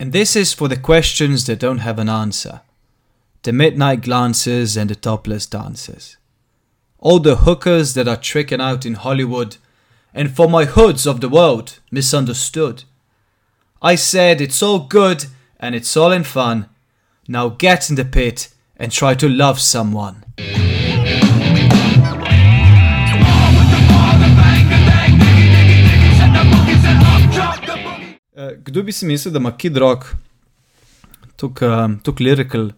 And this is for the questions that don't have an answer the midnight glances and the topless dances. All the hookers that are tricking out in Hollywood, and for my hoods of the world misunderstood. I said it's all good and it's all in fun. Now get in the pit and try to love someone. Kdo bi si mislil, da ima Kid Rock tako uh, lirical,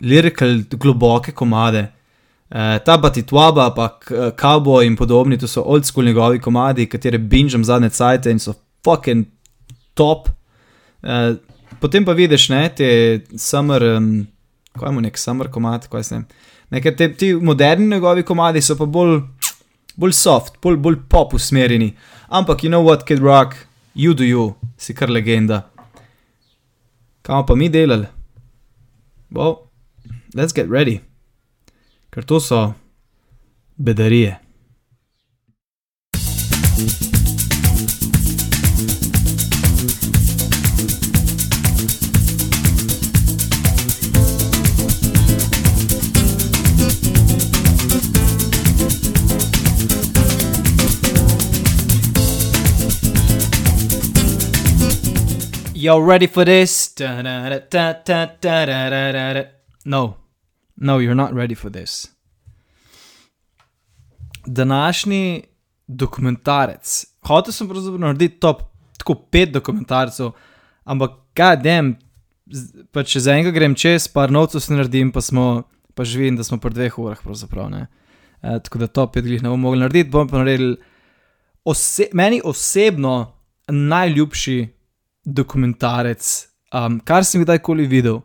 lirical, globoke komade? Uh, ta Batitwaba, pa Cowboy in podobni, to so old school njegovi komadi, katere binžam zadnje cajte in so fucking top. Uh, potem pa vidiš, ne, te summer, um, kaj mu nek summer komad, kaj se ne. Nekaj te, ti moderni njegovi komadi so pa bolj, bolj soft, bolj, bolj pop usmerjeni. Ampak, you know what, Kid Rock, you do you, si kar legenda. Kaj pa mi delali? Well, let's get ready. Ker to so bedarije. You're ready for this? No, no, you're not ready for this. Današnji dokumentarec. Hotel sem pravzaprav narediti top tako pet dokumentarcev, ampak kadem, pa če za enega grem čez, par novcev si naredim, pa smo, pa že vidim, da smo pri dveh urah pravzaprav. Ne? E, tako da top pet jih ne bom mogel narediti, bom pa naredil ose meni osebno najljubši dokumentarec, um, kar sem kdajkoli videl.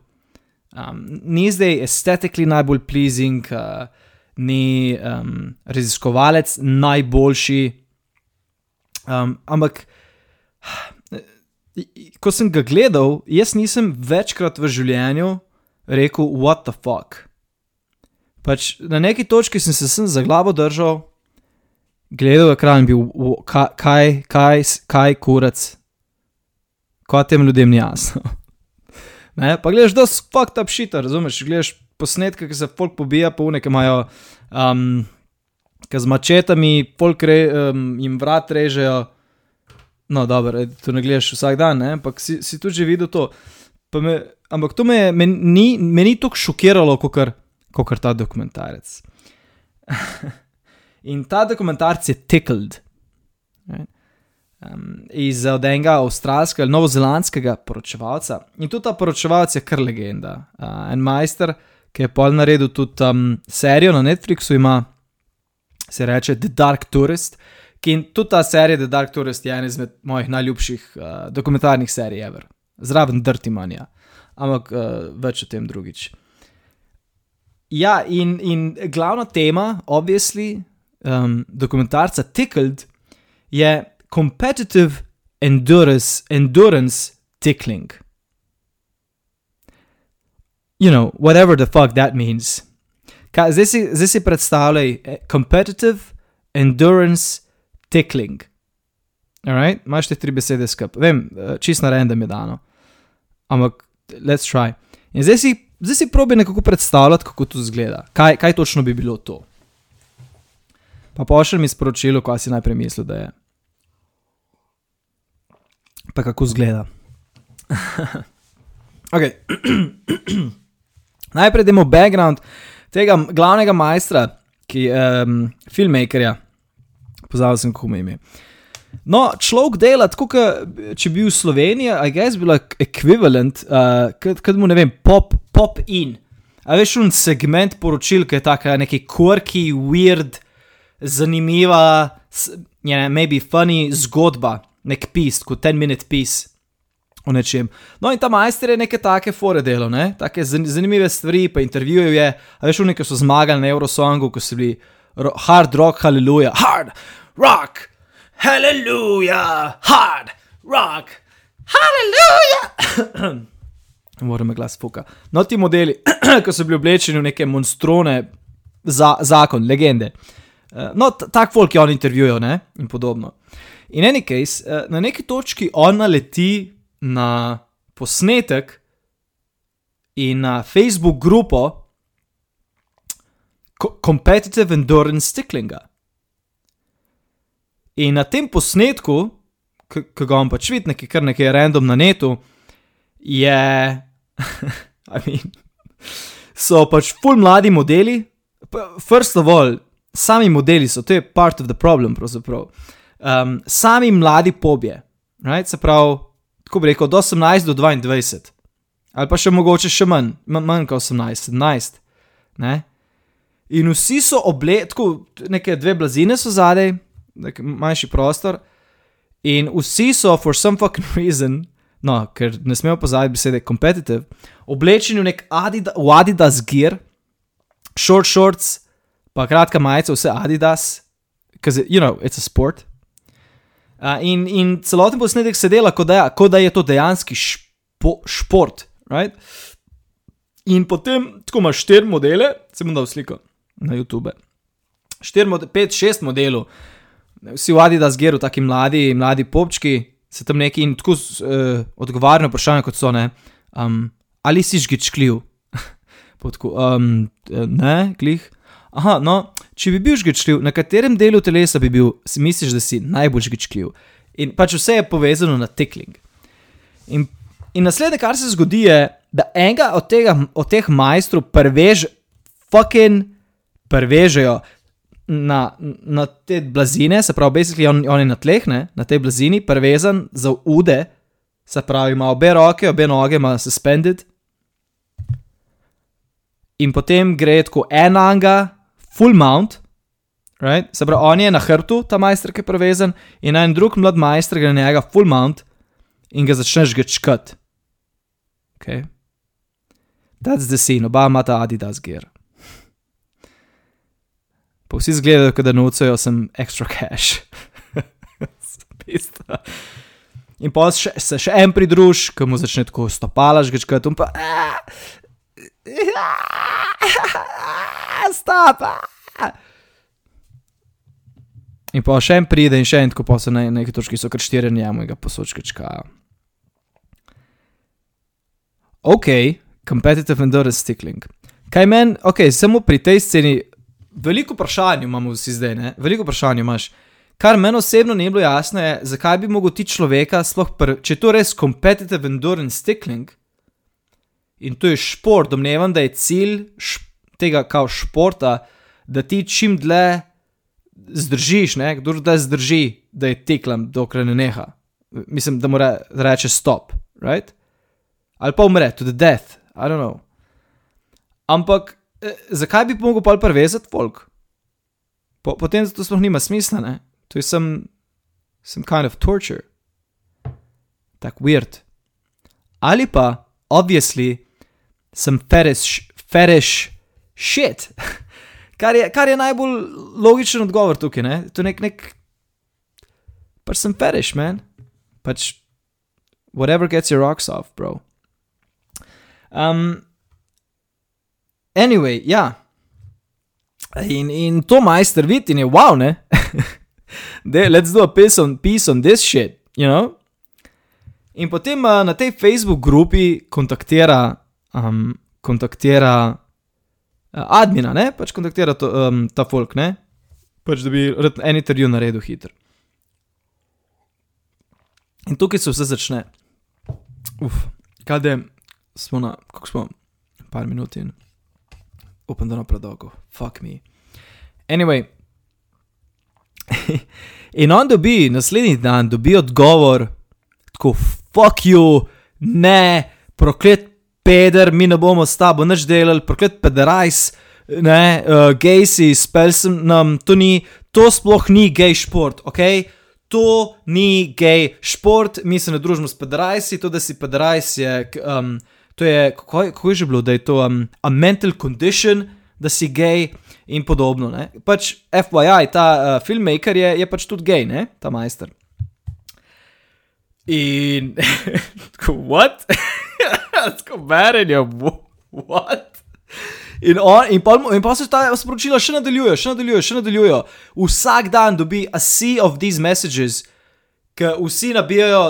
Um, ni zdaj estetikli najbolj pleasing, uh, ni um, raziskovalec najboljši, um, ampak ko sem ga gledal, jaz nisem večkrat v življenju rekel, what the fuck. Pač na neki točki sem se za glavo držal, gledal ekran in bil, "Wo- ka- kaj, kaj, s- kaj kurac, ko tem ljudem ni jasno. Ne, pa gledaš, da so fucked up shit, razumeš? Gledaš posnetke, ki se folk pobija, pa une, ki imajo, um, ki z mačetami, folk re, um, jim vrat režejo. No, dobro, to ne gledaš vsak dan, ne? ampak si, si tudi že videl to. Pa Me, ampak to me, je- me ni, me ni tako šokiralo, kot kar ta dokumentarec. In ta dokumentarec je tickled. Ne. Um, iz od enega avstralskega ali novozelandskega poročevalca. In tudi ta poročevalec je kar legenda. Uh, en majster, ki je pol naredil tudi um, serijo na Netflixu, ima se reče The Dark Tourist. In tudi ta serija The Dark Tourist je ena izmed mojih najljubših uh, dokumentarnih serij ever. Zraven Dirty Manja. Ampak uh, več o tem drugič. Ja, in, in glavna tema, obviously, um, dokumentarca Tickled je competitive endurance, endurance tickling. You know, whatever the fuck that means. Kaj, zdaj, si, zdaj si predstavljaj eh, competitive endurance tickling. Alright, imaš te tri besede skupaj. Vem, eh, čist na random je dano. Ampak, let's try. In zdaj si, zdaj si probi nekako predstavljati, kako to zgleda. Kaj, kaj točno bi bilo to? Pa pošlji mi sporočilo, kaj si najprej mislil, da je. Pa kako zgleda. okay. Najprej demo background tega glavnega majstra, ki je um, filmmakerja, pozabil sem, kako mu ime. No, človek dela tako, kot če bi bil v Sloveniji, a gess bi like ekvivalent, uh, kot mu ne vem, pop, pop in. A veš, un segment poročil, ki je taka neki quirky, weird, zanimiva, je ne, maybe funny zgodba, nek pis, kot ten minute pis o nečem. No, in ta majster je neke take fore delo, ne? take zan- zanimive stvari, pa intervjuje je, a veš, neki so zmagali na Eurosongu, ko so bili ro hard rock, haleluja, hard rock, haleluja, hard rock, haleluja. Moram me glas fuka. No, ti modeli, ko so bili oblečeni v neke monstrone, za, zakon, legende. Eh, No, t- tak folk je on intervjujev, ne, in podobno. In any case, eh, na neki točki on naleti na posnetek in na Facebook grupo Competitive Endurance Sticklinga. In na tem posnetku, ki ga vam pač vidite, nekaj kar nekaj random na netu, je, I mean, so pač full mladi modeli. First of all, sami modeli so, to je part of the problem, pravzaprav. Um, sami mladi pobje, right? se pravi, tako bi rekel, od 18 do 22, ali pa še mogoče še manj, manj kot 18, 17. Ne? In vsi so tako neke dve blazine so zadaj, manjši prostor, in vsi so, for some fucking reason, no, ker ne smemo pozabiti besede competitive, oblečeni v nek Adidas, v Adidas gear, short shorts, pa kratka majica, vse Adidas, ker you know, it's a sport. Uh, in, in celoten posnetek se dela, kot da, kot da je to dejanski špo, šport. Right? In potem, ko imaš štiri modele, se bom dal sliko na YouTube. Štiri, pet, šest modelov, vsi v Adidas geru, taki mladi, mladi popčki, se tam neki in tako uh, odgovarjajo na vprašanje, kot so ne. Um, ali si žgičkljiv? um, ne, glih. Aha, no, če bi bil žgečljiv, na katerem delu telesa bi bil, si misliš, da si najbolj žgečljiv. In pač vse je povezano na tekling. In, in naslednje, kar se zgodi, je, da enega od, tega, od teh majstrov prevež, fucking prevežejo na, na te blazine, se pravi, basically on, on je na tleh, ne, na tej blazini, prevezan za ude, se pravi, ima obe roke, obe noge, ima suspended. In potem gre tako enanga, full mount, right? se pravi, on je na hrbtu, ta majster, ki je prevezen, in en drug mlad majster gre na njega, full mount, in ga začneš gečkat. Okay. That's the scene, oba ima ta Adidas gear. Pa vsi zgledajo, da nucajo sem extra cash. in pa se še en pridruž, ki mu začne tako stopalaš, gečkat, in pa. Stop! In pa še en pride, in še en, tako pa so na neki točki, so kar štiri njemu in ga posočkačkajo. Ok, competitive endurance stickling. Kaj meni, ok, samo pri tej sceni, veliko vprašanj imamo vsi zdaj, ne? veliko vprašanj imaš. Kar meni osebno ni bilo jasno, je, zakaj bi mogel ti človeka, sploh če je to res competitive endurance stickling, in to je šport, domnevam, da je cilj tega kao športa, da ti čim dlje zdržiš, kdo da zdrži, da je teklem, dokler ne neha. Mislim, da mora reči stop, right? ali pa umre, to the death, I don't know. Ampak eh, zakaj bi mogel pa prevezati folk? Po, potem to sploh nima smisla, ne? to je some, some kind of torture. Tako weird. Ali pa, obviously, sem fetish, fetish shit. kar, je, kar je najbolj logičen odgovor tukaj, ne? To je nek, nek, pač sem fetish, man. Pač, whatever gets your rocks off, bro. Um, anyway, ja. In, in to majster vidi in je wow, ne? De, let's do a piece on, piece on this shit, you know? In potem uh, na tej Facebook grupi kontaktira, um, kontaktira uh, admina, ne? Pač kontaktira to, um, ta folk, ne? Pač da bi en intervju naredil hiter. In tukaj se vse začne. Uf, kaj je smo na, kako smo, par minut in upam, da ne predolgo, fuck me. Anyway, in on dobi naslednji dan, dobi odgovor, tako fuck you, ne, proklet peder, mi ne bomo s tabo nič delali, proklet pederajs, ne, uh, gej si, spel sem nam, to ni, to sploh ni gej šport, ok? To ni gej šport, mi se ne družimo s pederajsi, to, da si pederajs je. Um, to je, kako, kako je že bilo, da je to um, a mental condition, da si gej in podobno. Ne? Pač FYI, ta uh, filmmaker je, je pač tudi gej, ne? ta majster. In, what? Tako verjanje, what? In, on, in, pa, in pa se ta sporočila še nadaljujejo, še nadaljujejo, še nadaljujejo. Vsak dan dobi a sea of these messages, ker vsi nabijajo,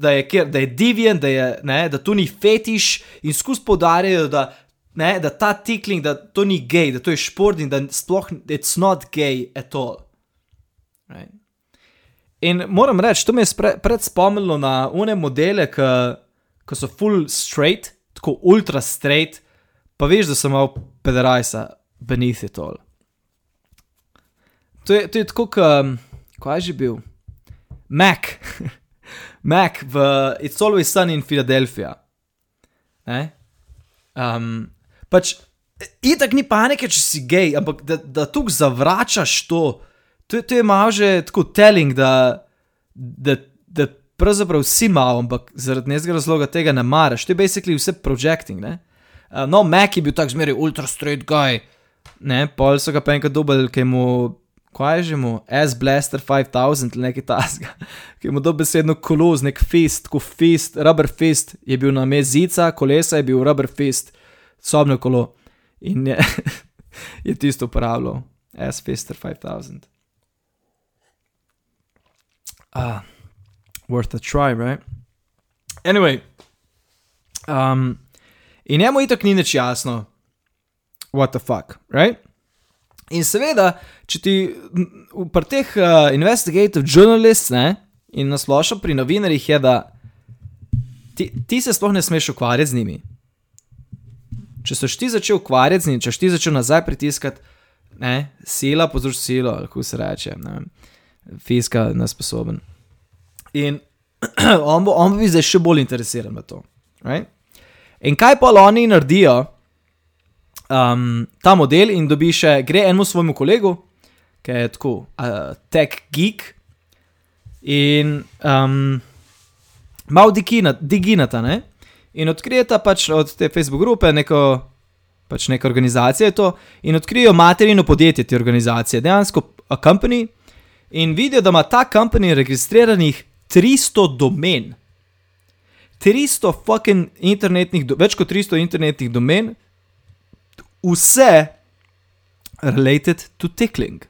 da je, kjer- da je divjen, da, je, ne, da to ni fetiš in skus poudarjajo, da, ne, da ta tikling, da to ni gej, da to je šport in da sploh it's not gay at all. Right? In moram reči, to me je spre- pred spomnilo na une modele, ki so full straight, tako ultra straight, pa veš, da so malo pederajsa beneath it all. To je, to je tako, kot kaj je že bil? Mac, Mac v It's Always Sun in Philadelphia. Ne? Um, pač, itak ni panike, če si gej, ampak da, da tu zavračaš to, to, to je malo že tako telling, da, da, da pravzaprav si malo, ampak zaradi nekega razloga tega ne maraš. To je basically vse projecting. Ne? Uh, no, Mac je bil tak zmeraj ultra straight guy, ne, pol so ga pa enkrat dubel, ki mu, kaj je že mu, S-Blaster 5000 ali nekaj tasga, ki je mu dobesedno kolo z nek fist, ko fist, rubber fist je bil na mezica, kolesa je bil rubber fist, sobno kolo in je, je tisto uporabljal, S-Fister 5000. Ah, worth a try, right? Anyway, um, in njemu itak ni nič jasno, what the fuck, right? In seveda, če ti v- teh uh, investigative journalists ne, in nasplošno pri novinarjih je, da ti, ti se sploh ne smeš ukvarjati z njimi. Če se ti začel ukvarjati z njimi, če si ti začel nazaj pritiskati, ne, sila pozruš silo, ali kako se reče, ne, fiska nesposoben. In on bo, on bo bil zdaj še bolj interesiran v to. Right? In kaj pa oni naredijo, um, ta model, in dobi še, gre enemu svojemu kolegu, ki je tako, uh, tech geek, in um, malo digina- diginata, ne? In odkrijeta pač od te Facebook grupe neko, pač neka organizacija je to, in odkrijejo materino podjetje te organizacije, dejansko a company, in vidijo, da ima ta company registriranih 300 domen. 300 fucking internetnih, več kot 300 internetnih domen, vse related to tickling.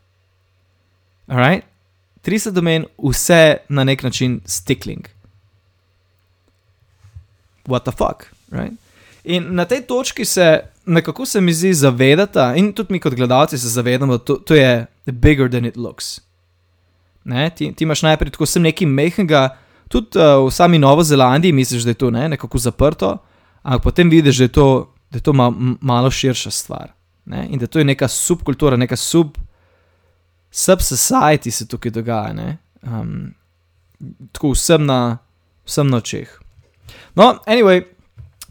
Alright? 300 domen, vse na nek način s tickling. What the fuck, right? In na tej točki se nekako se mi zdi zavedata, in tudi mi kot gledalci se zavedamo, da to, to je bigger than it looks. Ne, ti, ti imaš najprej tako sem nekaj mehkega, tudi uh, v sami Novo Zelandiji misliš, da je to ne, nekako zaprto, ampak potem vidiš, da je to, da je to ma, malo širša stvar. Ne, in da to je neka subkultura, neka sub, sub-society se tukaj dogaja. Ne, um, tako vsem na, vsem na očeh. No, anyway,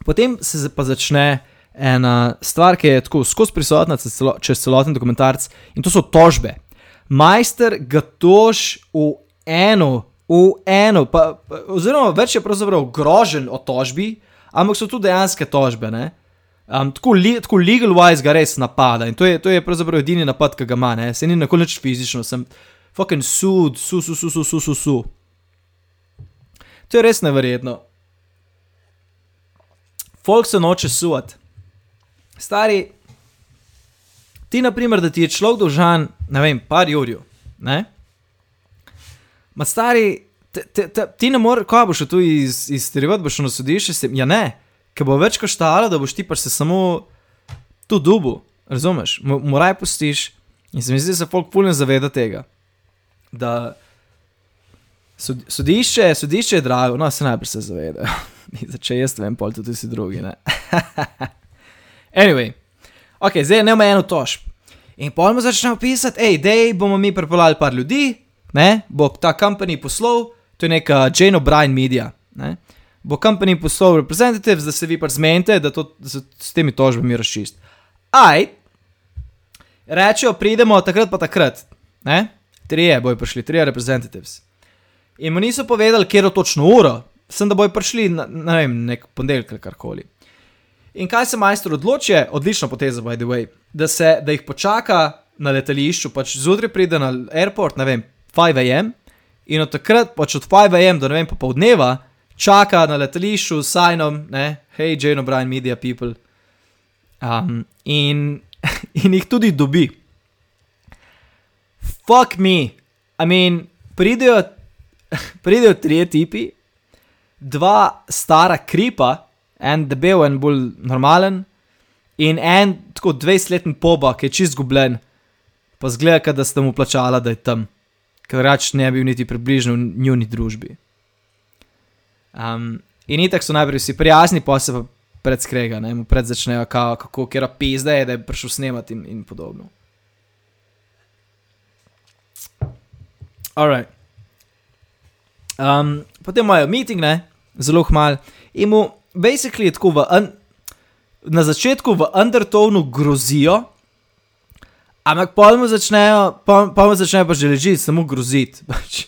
potem se pa začne ena stvar, ki je tako skozi prisotna čez, celo, čez celoten dokumentarc, in to so tožbe. Majster ga tož v eno, v eno, pa, pa, oziroma več je pravzaprav grožen o tožbi, ampak so tu dejansko tožbe. ne. Um, tako, li, tako legal wise ga res napada in to je, to je pravzaprav edini napad, ki ga ima, ne? se ni nikoli nič fizično, sem fucking sud, su, su, su, su, su, su, su. To je res neverjetno. Folk se noče suati. Stari, ti, na primer, da ti je človek dolžan, ne vem, par jurjev, ne? Ma stari, te, te, te, ti ne moreš, ko boš tu iz, iz Terivat, boš na sodišče, se, ja ne, ker bo več koštalo, da boš ti pa se samo tu dubu, razumeš, Mo- moraj pustiš in se mi zdi, da se folk puno zaveda tega, da sod, sodišče, sodišče je drago, no se najprej se zavedajo. Če jaz vem, pol tudi vsi drugi. Ne? anyway, ok, zdaj ne eno tožb. In pol mu začnejo pisati, hej, dej bomo mi pripeljali par ljudi, ne, bo ta company poslal, to je neka Jane O'Brien media. Ne, bo company poslal reprezentatives, da se vi pa zmenite, da to se s temi tožbami razčist. Aj, rečejo, pridemo takrat pa takrat, ne, trije bojo prišli, trije reprezentatives. In mu niso povedali, kje je točno uro, sem da bojo prišli, na, ne vem, nek ponedeljek ali karkoli. In kaj se majster odloči, odlična poteza, by the way, da, se, da jih počaka na letališču, pač zjutraj pride na airport, ne vem, 5 am, in od takrat, pač od 5 am do ne vem, popoldneva, čaka na letališču s sajnom, ne, hej, Jane O'Brien, media people. Um, in, in jih tudi dobi. Fuck me, I mean, pridejo pridejo trije tipi, dva stara kripa, en debel, en bolj normalen, in en tako 20-letni poba, ki je čist zgubljen, pa zgleda, da ste mu plačala, da je tam, ker rač ne bi bil niti približno v njuni družbi. Um, in itak so najprej vsi prijazni, pa se pa predskrega, ne, mu pred začnejo, kao, kako kera pizda je, da je prišel snemati in, in podobno. Alright. Um, potem imajo meeting, ne, zelo hmal, in mu basically je tako v, na začetku v undertonu grozijo, ampak pa mu začnejo, mu začnejo pa že ležiti, samo groziti. Pač,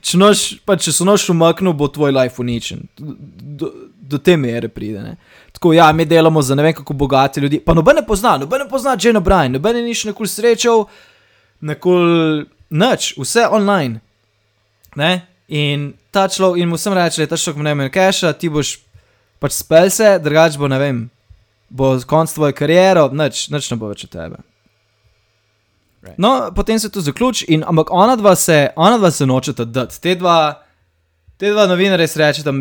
če, noš, pa, če so noč umaknil, bo tvoj life uničen. Do, do te mere pride. Ne. Tako, ja, mi delamo za ne vem kako bogati ljudi. Pa noben ne pozna, noben ne pozna Jane O'Brien, noben je nič nekul srečal, nekul nič, vse online. Ne? In ta človek, in mu sem reče, da je ta človek ne more cache, ti boš pač spel se, drugač bo ne vem, bo konc tvoje kariere, nič, nič ne bo več od tebe. No, potem se to zaključi, in ampak ona dva se, ona dva se nočeta dati. Te dva, te dva novinarje se reče, da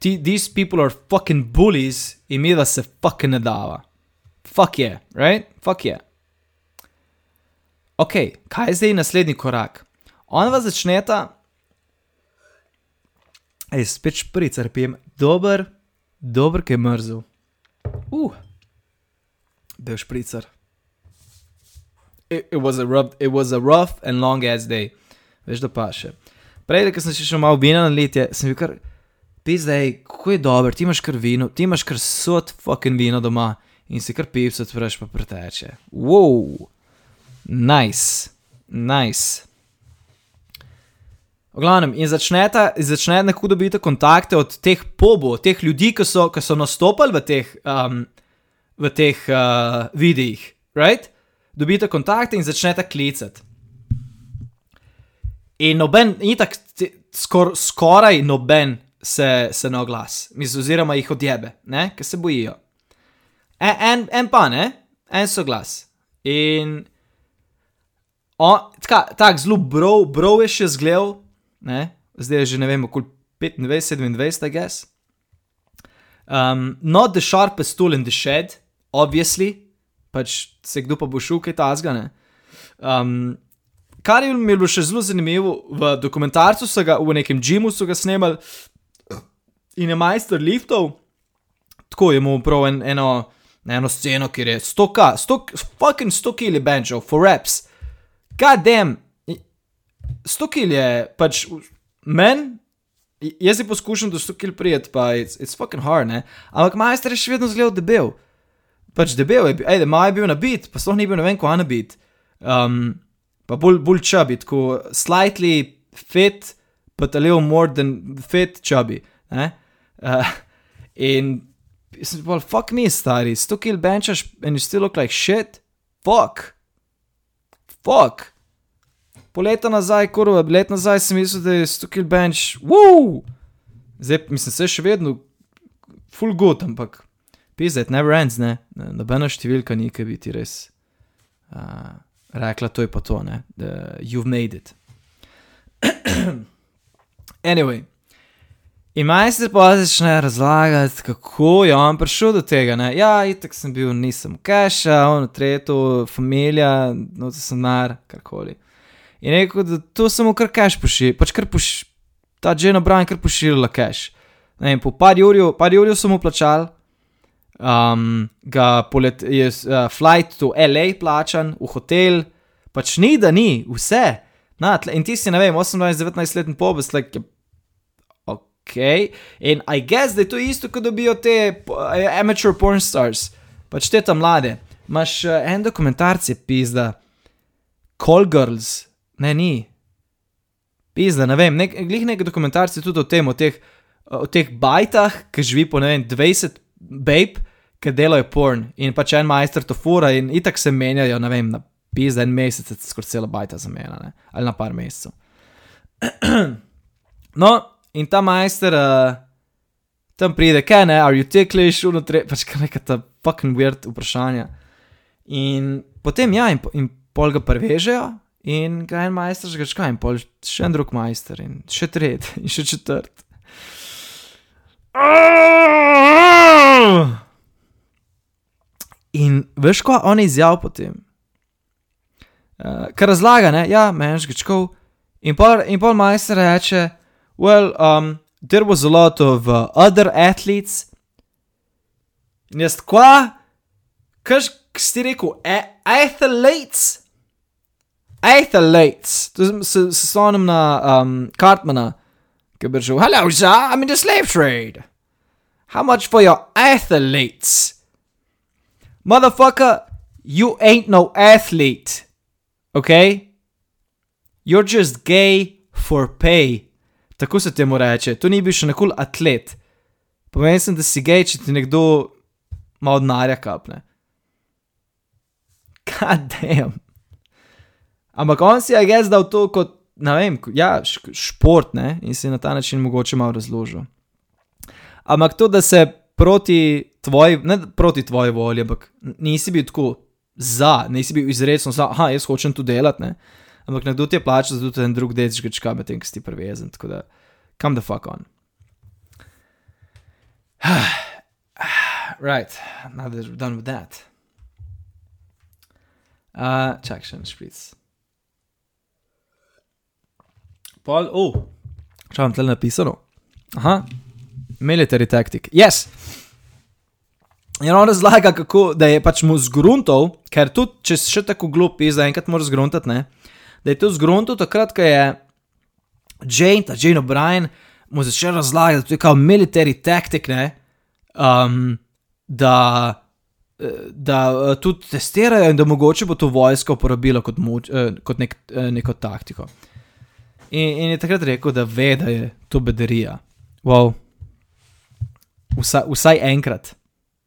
these people are fucking bullies in mi da se fucking ne dava. Fuck je, yeah, right? Fuck je. Yeah. Ok, kaj je zdaj naslednji korak? Ona dva začneta, ej, spet špricer pijem, dober, dober, ki je mrzel. Uh, bil špricer. It, it, was rough, it was a rough and long ass day. Veš, da pa še. Prej, ko sem še malo vina na letje, sem bil kar, pizdaj, kako je dobro, ti imaš kar vino, ti imaš kar sod fucking vino doma in si kar pivce odpreš pa preteče. Wow, nice, nice. V glavnem, in začnete, začnete nekako dobiti kontakte od teh pobov, teh ljudi, ki so, ki so nastopili v teh, um, v teh uh, videih, right? dobite kontakte in začnete klicati. In noben, in tako skor, skoraj noben se, se ne oglas, mislim, oziroma jih odjebe, ker se bojijo. En, en, en pa ne, en so glas. In tako tak, zelo brov, brov je še zgledal, ne? zdaj je že ne vem, okoli 25, 27, I guess. Um, not the sharpest tool in the shed, obviously, pač se kdo pa bo šel kaj tasgane. Um, kar je mi bilo še zelo zanimivo, v dokumentarcu so ga v nekem džimu snemali in je majster liftov, tako je mu prav en, eno, eno sceno, kjer je 100k, 100, fucking 100 kili benčov, for reps. Kadem, 100 kili je pač men. Jaz si poskušam do 100 kil prijeti, pa it's, it's fucking hard, ne? Ampak majster je še vedno zelo debel pač debel je bil, ej, maj je bil na bit, pa sploh ni bil ne vem, ko na bit. Um, pa bolj, bolj čubi, tako slightly fit, but a little more than fit čubi. Uh, in sem pa, fuck me, stari, 100 kil benčaš and you still look like shit, fuck, fuck. Po leta nazaj, kurva, let nazaj sem mislil, da je 100 kil bench, wow! Zdaj, mislim, se še vedno, full good, ampak Pizet, never ends, ne. Nobena številka ni, ki bi ti res uh, rekla, to je pa to, ne. The, you've made it. anyway. In majster pa začne razlagati, kako je on prišel do tega. Ne? Ja, itek sem bil, nisem keša, on, tretjo, familia, no, to sem nar, karkoli. In rekel, da to samo kar keš pošilja, pač kar pošilja, ta Jane O'Brien kar pošilja. Ne, in po par urju, sem mu plačal, um, ga polet, je uh, flight to LA plačan, v hotel, pač ni, da ni, vse. Na, tle, in ti si, ne vem, 18-19 let pobes, like, ok. In I guess, da je to isto, kot dobijo te uh, amateur porn stars, pač te tam mlade. Imáš uh, en dokumentarc, je pizda, Call Girls, ne, ni. Pizda, ne vem, nek, glih nekaj dokumentarcev tudi o tem, o teh, o teh bajtah, ki živi po ne vem, 20 babe, ki delajo porn in pač en majster to fura in itak se menjajo, ne vem, na pis za en mesec, skoraj celo bajta za mena, ali na par mesecev. no, in ta majster uh, tam pride, kaj ne, are you ticklish, unutre, pač kaj neka ta fucking weird vprašanja. In potem ja, in, in pol ga prevežejo In ga en majster že kaj, in pol še en drug majster, in še tretji, in še četrt. In veš, ko on je izjavil potem, uh, kar razlaga, ne, ja, meni je žgečkov. In pol, in pol majster reče, well, um, there was a lot of uh, other athletes. In jaz, kva, kaj si rekel, A athletes? Athletes, to se spomnim na um, Cartmana, ki bi rekel, hello, sir, I'm in the slave trade. How much for your athletes? Motherfucker, you ain't no athlete. Okay? You're just gay for pay. Tako se temu reče. To ni bil še nikoli atlet. Pomeni sem, da si gej, če ti nekdo malo denarja kapne. God damn. Ampak on si je gej zdal to kot, ne vem, ja, šport, ne, in si na ta način mogoče malo razložil. Ampak to, da se proti tvoji, ne proti tvoji volji, ampak nisi bil tako za, nisi bil izrecno za, ah, jaz hočem tu delati, ne. Ampak nekdo ti je plačal, zato ten drug dec žgečka, medtem ko si prevezen. Tako da, come the fuck on. right, now that we're done with that. Uh, čak še en špric. Pol, oh, čo vam tle napisano? Aha, military tactic. Yes! In on razlaga, kako da je pač mu zgruntov, ker tudi če si še tako glup, za enkrat moraš zgruntati, ne? Da je to zgruntov takrat, ko je Jane, ta Jane O'Brien, mu začel razlagati, da je to kao military tactic, ne? Um, da, da tudi testirajo in da mogoče bo to vojska uporabila kot, moč, kot nek, neko taktiko. In, in je takrat rekel, da ve, da je to bederija. Wow. Vsa, vsaj enkrat.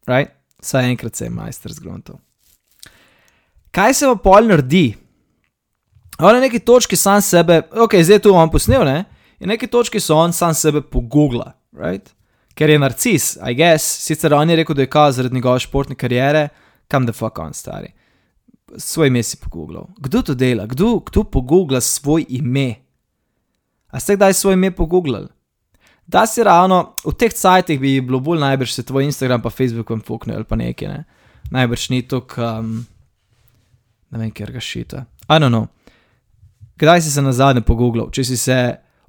Right? Vsaj enkrat se je majster zgruntil. Kaj se pa pol naredi? On na neki točki sam sebe, ok, zdaj tu vam posnel, ne? In na neki točki so on sam sebe pogugla, right? Ker je narcis, I guess, sicer on je rekel, da je kaz zaradi njegove športne kariere, kam da fuck on stari. Svoj ime si pogooglal. Kdo to dela? Kdo, kdo pogoogla svoj ime? A ste kdaj svoj ime pogooglali? Da si ravno v teh cajtih bi bilo bolj najbrž se tvoj Instagram pa Facebook vam fukne ali pa nekaj, ne? Najbrž ni to, um, ne vem, ker ga šita. I don't know. Kdaj si se na zadnje pogooglal? Če si se,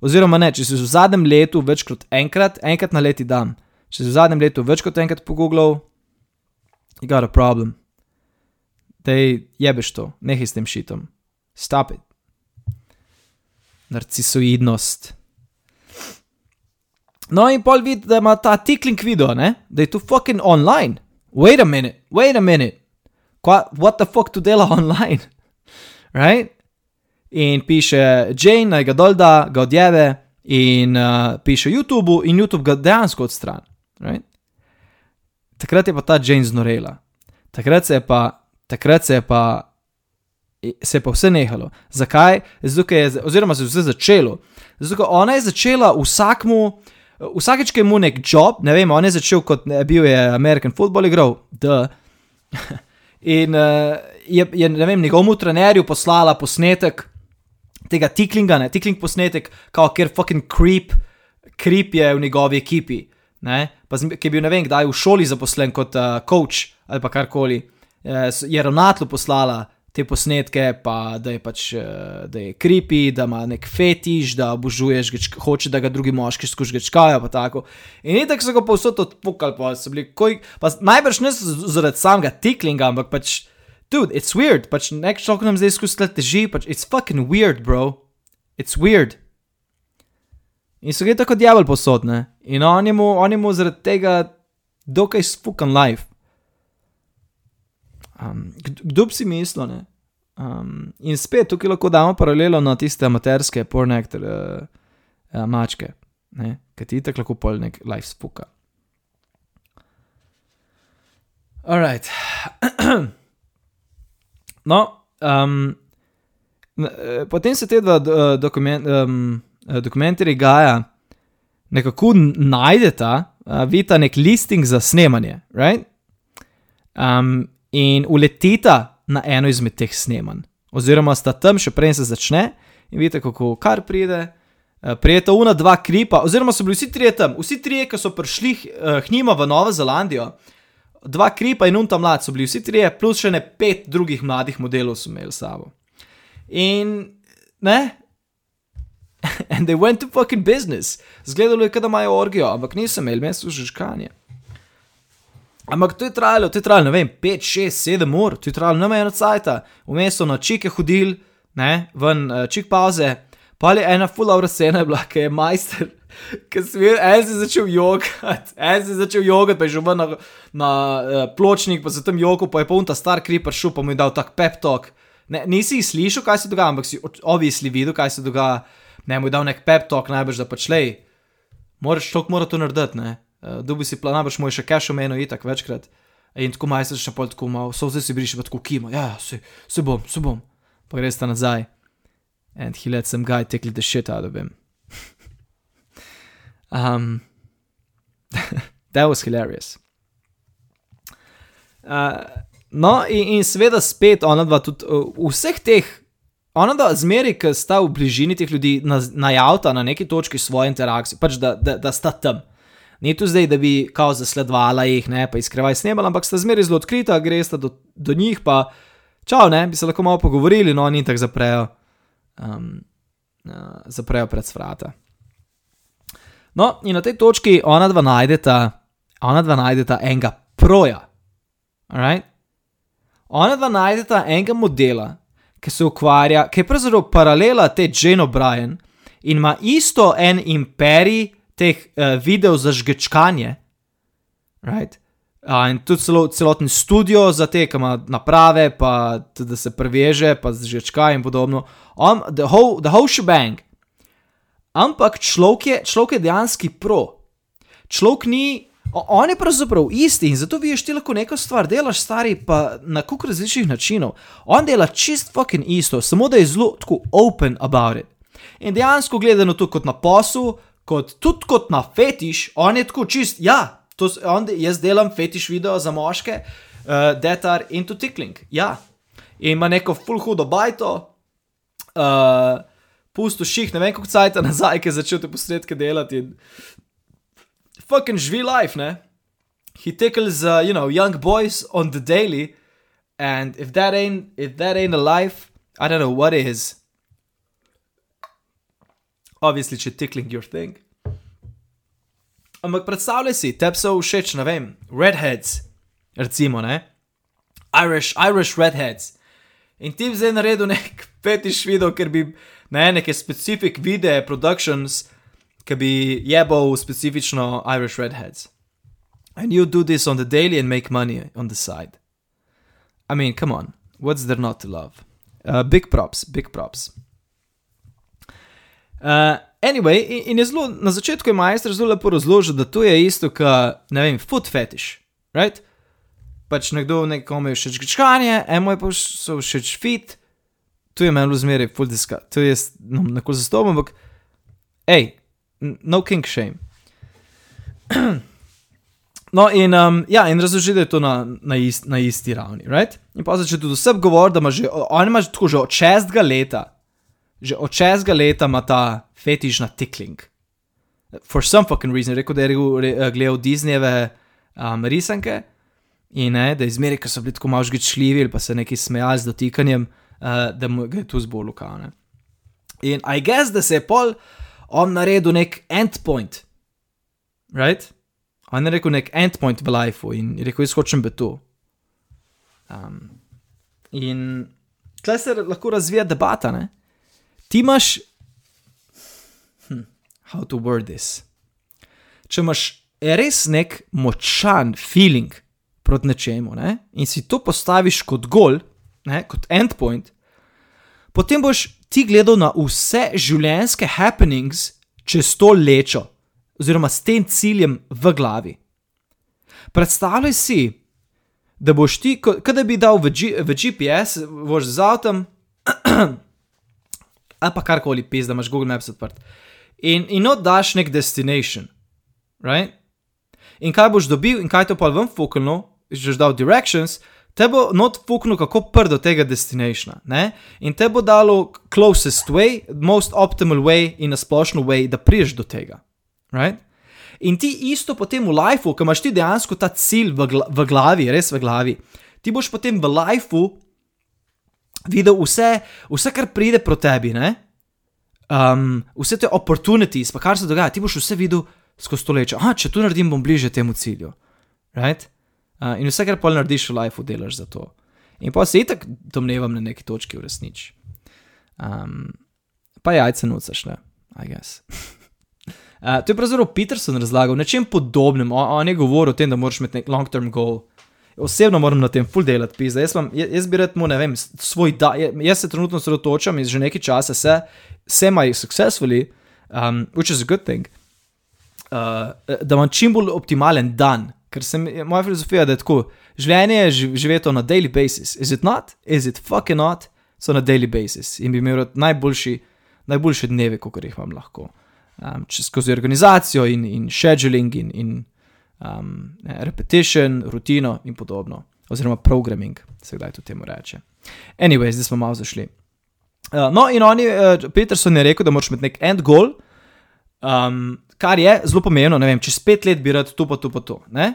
oziroma ne, če si v zadnjem letu več kot enkrat, enkrat na leti dan, če si v zadnjem letu več kot enkrat pogooglal, you got a problem. Dej jebeš to, nehaj s tem šitom. Stop it. Narcisoidnost. No, in pol vidi, da ima ta tickling video, ne? da je to fucking online. Wait a minute, wait a minute. Qua, what the fuck to dela online? right? In piše Jane, naj ga dol da, ga odjeve, in uh, piše YouTube, in YouTube ga dejansko odstrani. Right? Takrat je pa ta Jane znorela. Takrat se je pa, takrat se je pa, se je pa vse nehalo. Zakaj? Zato, je, oziroma se je vse začelo. Zato, ker ona je začela vsakmu. Vsakeč, ki je imel nek job, ne vem, on je začel kot ne, bil je American football igral, da. In uh, je, je, ne vem, njegovemu trenerju poslala posnetek tega tiklinga, ne, tikling posnetek, kao, ker fucking creep, creep je v njegovi ekipi, ne, pa ki je bil, ne vem, kdaj v šoli zaposlen kot uh, coach ali pa karkoli, je ravnatlu poslala te posnetke, pa da je pač da je creepy, da ima nek fetiš, da obožuješ, hoče, da ga drugi moški skuš gečkajo. In tako so ga povsod odpukali, pa so bili, koj, pa najbrž ne zaradi samega tiklinga, ampak pač, dude, it's weird, pač nek človek nam zdaj skuša teži, pač it's fucking weird, bro. It's weird. In so ga tako djavol posodne. In on je mu, on je mu zaradi tega dokaj spukan life. Um, kdo bi si mislil? Um, in spet tukaj lahko damo paralelo na tiste amaterske, pornektor, uh, uh, mačke, ki ti tako lahko polnek life spuka. Alright. no, um, potem se te dva dokument, um, dokumentarji Gaja nekako najdeta, uh, vidita nek listing za snemanje, right? Um, in uletita na eno izmed teh snemanj. oziroma sta tam še prej se začne in vidite, kako kar pride. Uh, Prijeta una dva kripa, oziroma so bili vsi trije tam, vsi trije, ki so prišli uh, k njima v Novo Zelandijo, dva kripa in unta mlad so bili vsi trije, plus še ne pet drugih mladih modelov so imeli s sabo. In ne, and they went to fucking business. Zgledalo je, da imajo orgijo, ampak niso imeli, meni so žužkanje. Ampak to je trajalo, to je trajalo, ne vem, 5, 6, 7 ur, to je trajalo ne eno cajt, vmes so na čike hodili, ne, ven uh, čik pauze, pa je ena full hour scena bila, ki je majster. Si videl, en si začel jogati, en si začel jogati, pa je ven na, na uh, pločnik, pa se tam jogo, pa je poln ta star kriper šel, pa mu je dal tak pep talk. Ne, nisi slišal, kaj se dogaja, ampak si obvisli videl, kaj se dogaja. Ne, mu je dal nek pep talk, najbrž da pač lej. Moraš to, mora to narediti, ne. Uh, Dubi si plan, mu je še cash omenil itak večkrat. In tako majster še pol tako malo, so vse si briši, pa tako kima, ja, se, se bom, se bom. Pa greš ta nazaj. And he let some guy tickle the shit out of him. Um, that was hilarious. Uh, no, in, in seveda spet ona dva tudi uh, vseh teh, ona dva zmeri, ki sta v bližini teh ljudi, najavta na, na neki točki svoje interakcije, pač da, da, da sta tam. Ni tu zdaj, da bi kao zasledovala jih, ne pa izkrevaj snemala, ampak sta zmeri zelo odkrita, greš do, do njih, pa čau, ne, bi se lahko malo pogovorili, no, in tako zaprejo, um, uh, zaprejo pred vrata. No, in na tej točki ona dva najdeta, ona dva najdeta enega proja. Alright? Ona dva najdeta enega modela, ki se ukvarja, ki je pravzaprav paralela te Jane O'Brien in ima isto en imperij teh uh, videov za žgečkanje. Right? Uh, in tudi celo, celoten studio za te, ki ima naprave, pa tudi da se preveže, pa žgečka in podobno. On, the, whole, the whole shebang. Ampak človek je, človek je dejansko pro. Človek ni, on je pravzaprav isti in zato vidiš, ti lahko neko stvar delaš, stari pa na kup različnih načinov. On dela čist fucking isto, samo da je zelo tako open about it. In dejansko gledano tudi kot na poslu, kot tudi kot na fetiš, on je tako čist, ja, to, on, jaz delam fetiš video za moške, uh, detar in to tickling, ja. In ima neko full hudo bajto. Uh, pusto ših, ne vem, kako cajt nazaj, ki je začel te posredke delati. Fucking živi life, ne? He tickles, uh, you know, young boys on the daily, and if that ain't, if that ain't a life, I don't know what is. Obviously, če tickling your thing. Ampak predstavljaj si, tebi so všeč, ne vem, redheads, recimo, ne? Irish, Irish redheads. In ti bi zdaj naredil nek petiš video, ker bi ne, neke specific videe, productions, ki bi jebal specifično Irish redheads. And you do this on the daily and make money on the side. I mean, come on, what's there not to love? Uh, big props, big props. Uh, anyway, in, in je zelo, na začetku je majster zelo lepo razložil, da to je isto, kot, ne vem, foot fetish, right? Pač nekdo nekomu je všeč grčkanje, eno je pa so všeč fit, tu je meni zmeraj full diska, tu je no, neko zastopom, ampak, hej, no king shame. No, in, um, ja, in razloži, da je to na, na, ist, na isti ravni. Right? In pa začne tudi vse govoriti, da ima že, on ima tako že od šestega leta, že od šestega leta ima ta fetiš na tickling. For some fucking reason, rekel, da je re, gledal Disneyjeve um, risanke in ne, da izmeri, ko so bili tako malo žgičljivi ali pa se neki smejali z dotikanjem uh, da mu je tu zbolel kane. In I guess, da se je pol on naredil nek endpoint, right? On je rekel nek endpoint v lifeu in je rekel, jaz hočem biti tu. Um, in tle se lahko razvija debata, ne? Ti imaš, hm, how to word this. Če imaš res nek močan feeling proti nečemu, ne? in si to postaviš kot gol, ne, kot endpoint, potem boš ti gledal na vse življenjske happenings čez to lečo, oziroma s tem ciljem v glavi. Predstavljaj si, da boš ti, kot da bi dal v, G, v GPS, vož z avtom, ali pa karkoli pis, da imaš Google Maps odprt. In, in oddaš nek destination, right? In kaj boš dobil, in kaj to pa ven fuknilo, že dal directions, te bo not fuknil, kako prd do tega destinationa. Ne? In te bo dalo closest way, most optimal way in a splošno way, da priješ do tega. Right? In ti isto potem v lifeu, ki imaš ti dejansko ta cilj v, gla v glavi, res v glavi, ti boš potem v lifeu videl vse, vse, kar pride pro tebi, um, vse te opportunities, pa kar se dogaja, ti boš vse videl skozi stoletja. Ah, če to naredim, bom bliže temu cilju. Right? Uh, in vse, kar pol narediš v lifeu, delaš za to. In pa se itak domnevam na neki točki v resnici. Um, pa jajce nucaš, ne, I guess. uh, to je pravzaprav Peterson razlagal, nečem podobnem. On, on je govoril o tem, da moraš imeti nek long-term goal. Osebno moram na tem full delati, pisa. Jaz, vam, jaz, bi rad mu, ne vem, svoj da. Jaz se trenutno sredotočam in že nekaj časa se, semi-successfully, um, which is a good thing, uh, da imam čim bolj optimalen dan. Ker sem, moja filozofija je tako, življenje je živeti na daily basis. Is it not? Is it fucking not? So na daily basis in bi imel najboljši, najboljše dneve, kot jih imam lahko. Um, skozi organizacijo in, in scheduling in, in um, repetition, rutino in podobno. Oziroma programming, se kdaj to temu reče. Anyway, zdaj smo malo zašli. Uh, no, in oni, uh, Peterson je rekel, da moraš imeti nek end goal, um, kar je zelo pomembno. Ne vem, čez pet let bi rad to, pa to, pa to. Ne?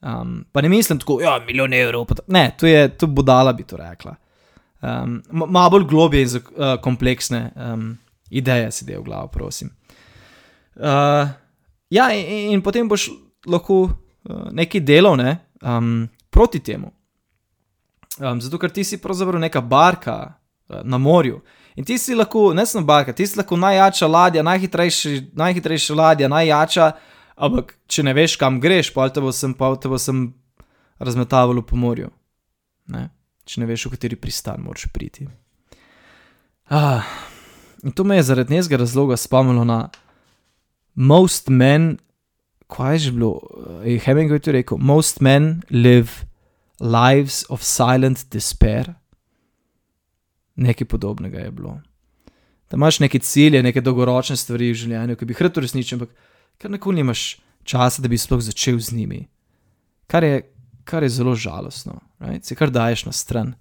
Um, pa ne mislim tako, ja, milijon evrov. Ne, to je, to bodala bi to rekla. Um, Malo bolj globije in uh, kompleksne um, ideje si del v glavo, prosim. Uh, ja, in, in potem boš lahko uh, nekaj delal ne, um, proti temu. Um, zato, ker ti si pravzaprav neka barka, Eh, na morju. In ti si lahko, ne samo barka, ti si lahko najjača ladja, najhitrejši, najhitrejša ladja, najjača, ampak če ne veš, kam greš, pa te bo sem, pa te bo sem razmetavalo po morju. Ne? Če ne veš, v kateri pristan moraš priti. Ah, in to me je zaradi nekega razloga spomnilo na most men, kaj je že bilo, eh, je Hemingway to rekel, most men live lives of silent despair nekaj podobnega je bilo. Da imaš neke cilje, neke dolgoročne stvari v življenju, ki bi jih rad uresničil, ampak kar nikoli nimaš časa, da bi sploh začel z njimi. Kar je, kar je zelo žalostno, right? se kar daješ na stran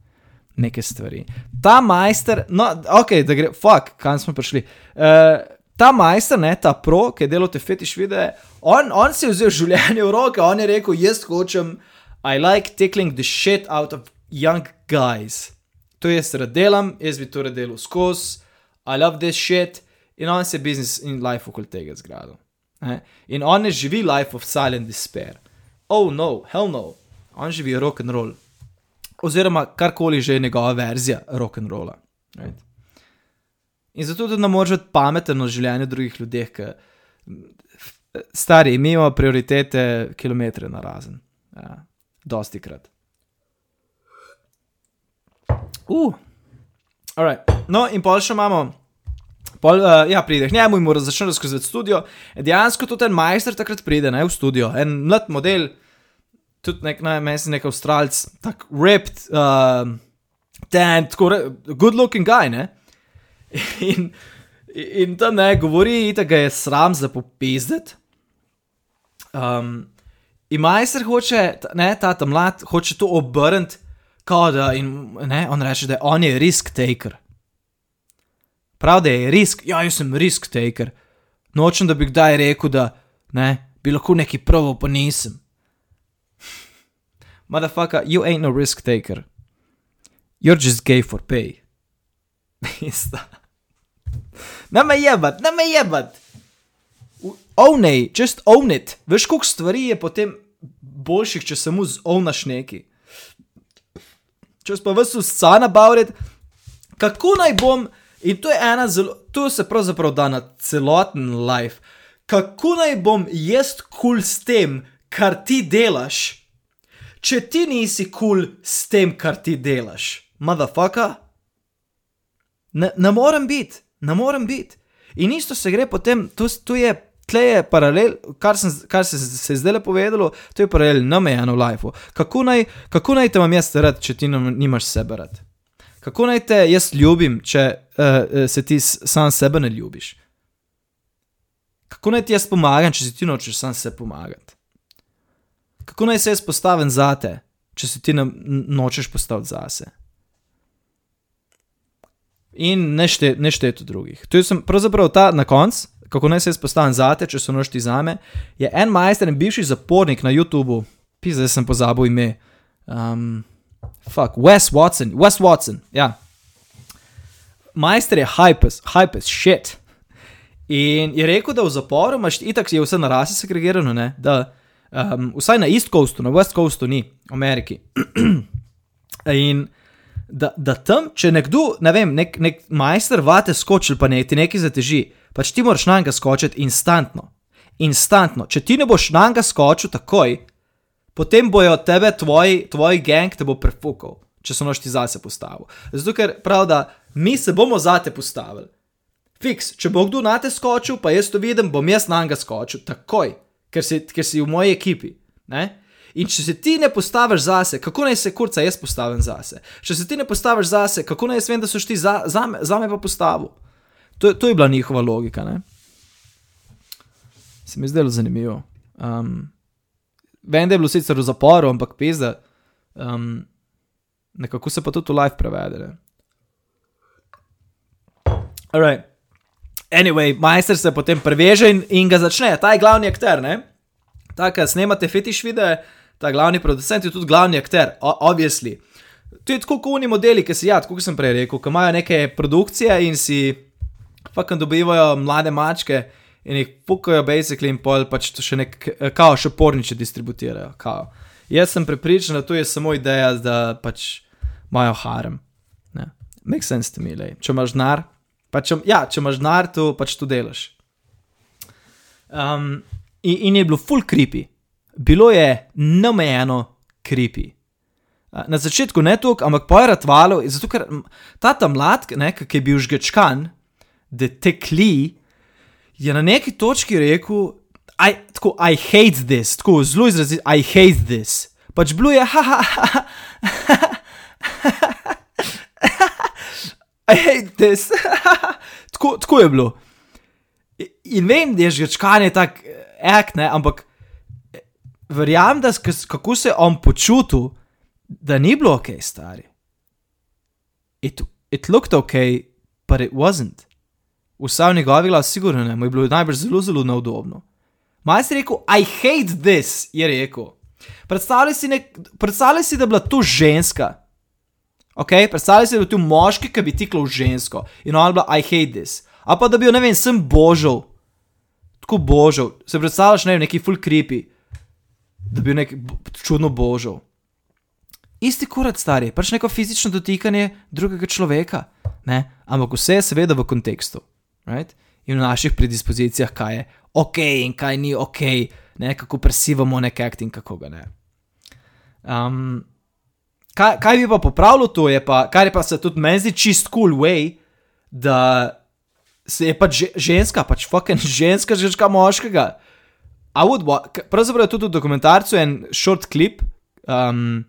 neke stvari. Ta majster, no, ok, da gre, fuck, kam smo prišli. Uh, ta majster, ne, ta pro, ki je delal te fetiš videe, on, on si je vzel življenje v roke, on je rekel: Jaz hočem, I like tickling the shit out of young guys to jaz rad delam, jaz bi to rad delal skozi, I love this shit, in on se business in life okoli tega zgradil. In on ne živi life of silent despair. Oh no, hell no, on živi rock and roll. Oziroma karkoli že je njegova verzija rock and rolla. Right? In zato tudi ne moreš biti pameten o življenju drugih ljudi, ki stari, imamo prioritete kilometre na razen. Ja, dosti krat. Uh. No, in pol še imamo. Pol, uh, ja, prideš, ne, moj mora začeti razkazovati studio. Dejansko tudi ten majster takrat pride ne, v studio, en mlad model, tudi nek najmesni, nek avstralc, tako ripped, uh, ten, tako good looking guy, ne. In, in tam ne govori, da ga je sram za popizdeti. Um, in majster hoče, ne, ta tam mlad, hoče to obrniti kao da in, ne, on reče, da on je risk taker. Prav da je risk, ja, jaz sem risk taker. Nočem, da bi kdaj rekel, da ne, bi lahko neki provo, pa nisem. Motherfucker, you ain't no risk taker. You're just gay for pay. Ista. Ne me jebat, ne me jebat. It, just own it. Veš, koliko stvari je potem boljših, če samo zonaš neki če pa vse vsana bavrit, kako naj bom, in to je ena zelo, to se pravzaprav da na celoten life, kako naj bom jaz kul cool s tem, kar ti delaš, če ti nisi kul cool s tem, kar ti delaš, motherfucker. Ne, ne morem biti, ne morem biti. In isto se gre potem, to, to je tle je paralel, kar, sem, kar se, se je zdaj le povedalo, to je paralel na mejano life. Kako naj, kako naj te imam jaz rad, če ti nimaš sebe rad? Kako naj te jaz ljubim, če uh, se ti sam sebe ne ljubiš? Kako naj ti jaz pomagam, če si ti nočeš sam se pomagati? Kako naj se jaz postavim za te, če se ti ne, nočeš postaviti zase. In ne šteti drugih. To je pravzaprav ta na koncu, kako naj se jaz postavim zate, če so nošti za me. Je en majster in bivši zapornik na YouTubu, pisal sem pozabil ime. Um, fuck, Wes Watson, Wes Watson, ja. Majster je hypes, hypes, shit. In je rekel, da v zaporu imaš itak, je vse na rasi segregirano, ne? da um, vsaj na East Coastu, na West Coastu ni, v Ameriki. in da, da tam, če nekdo, ne vem, nek, nek majster vate skoči, pa ne ti nekaj zateži, pač ti moraš na njega skočiti instantno. Instantno. Če ti ne boš na njega skočil takoj, potem bojo tebe, tvoj, tvoj gang te bo prefukal, če so nošti zase postavil. Zato ker prav, da mi se bomo zate postavili. Fiks, če bo kdo na te skočil, pa jaz to vidim, bom jaz na njega skočil takoj, ker si, ker si v moji ekipi. Ne? In če se ti ne postaviš zase, kako naj se kurca jaz postavim zase? Če se ti ne postaviš zase, kako naj jaz vem, da so ti za, za, me, za me pa postavil? To, to je bila njihova logika. Ne? Se mi je zdelo zanimivo. Um, vem, da je bilo sicer v zaporu, ampak peza, um, nekako se pa tudi v live prevede. Alright. Anyway, majster se potem preveže in, in ga začne, ta je glavni akter, ne? Tako, snemate fetiš videe, ta glavni producent je tudi glavni akter, obvisli. To je tako kot oni modeli, ki si, ja, kot sem prej rekel, ki imajo neke produkcije in si fucking dobivajo mlade mačke in jih pukajo, basically, in pol pač to še nek, kao še porniče distributirajo. Kao. Jaz sem prepričan, da to je samo ideja, da pač imajo harem. Make sense to me, lej. Če imaš denar, pač, ja, če imaš denar, to pač to delaš. Um, in, in je bilo full creepy bilo je neomejeno kripi. Na začetku ne toliko, ampak po Ratvalu, zato ker ta tam mlad, ki je bil žgečkan, da te kli, je na neki točki rekel, I, tako, I hate this, tako zelo izrazit, I hate this. Pač bilo je, haha, I hate this, tako, tako je bilo. In vem, da je žgečkan je tak, ek, ne, ampak verjamem, da kako se je on počutil, da ni bilo ok, stari. It, it looked ok, but it wasn't. Vsa v njegovi glavi, sigurno ne, mu je bilo najbrž zelo, zelo neudobno. Majs je rekel, I hate this, je rekel. Predstavljaj si, nek, predstavljaj si, da je bila to ženska. Ok, predstavljaj si, da je bil tu moški, ki bi tiklo v žensko in ona je bila, I hate this. A pa da bi jo, ne vem, sem božal, tako božal, se predstavljaš, ne vem, neki full creepy da bi nek čudno božal. Isti kurat stari, pač neko fizično dotikanje drugega človeka, ne? ampak vse je seveda v kontekstu right? in v naših predispozicijah, kaj je ok in kaj ni ok, ne? kako presivamo nek akt in kako ga ne. Um, kaj, kaj bi pa popravilo to, je pa, kar je pa se tudi meni zdi čist cool way, da se je pač ženska, pač fucking ženska, ženska moškega. Pravzaprav je tudi v dokumentarcu en short clip, um,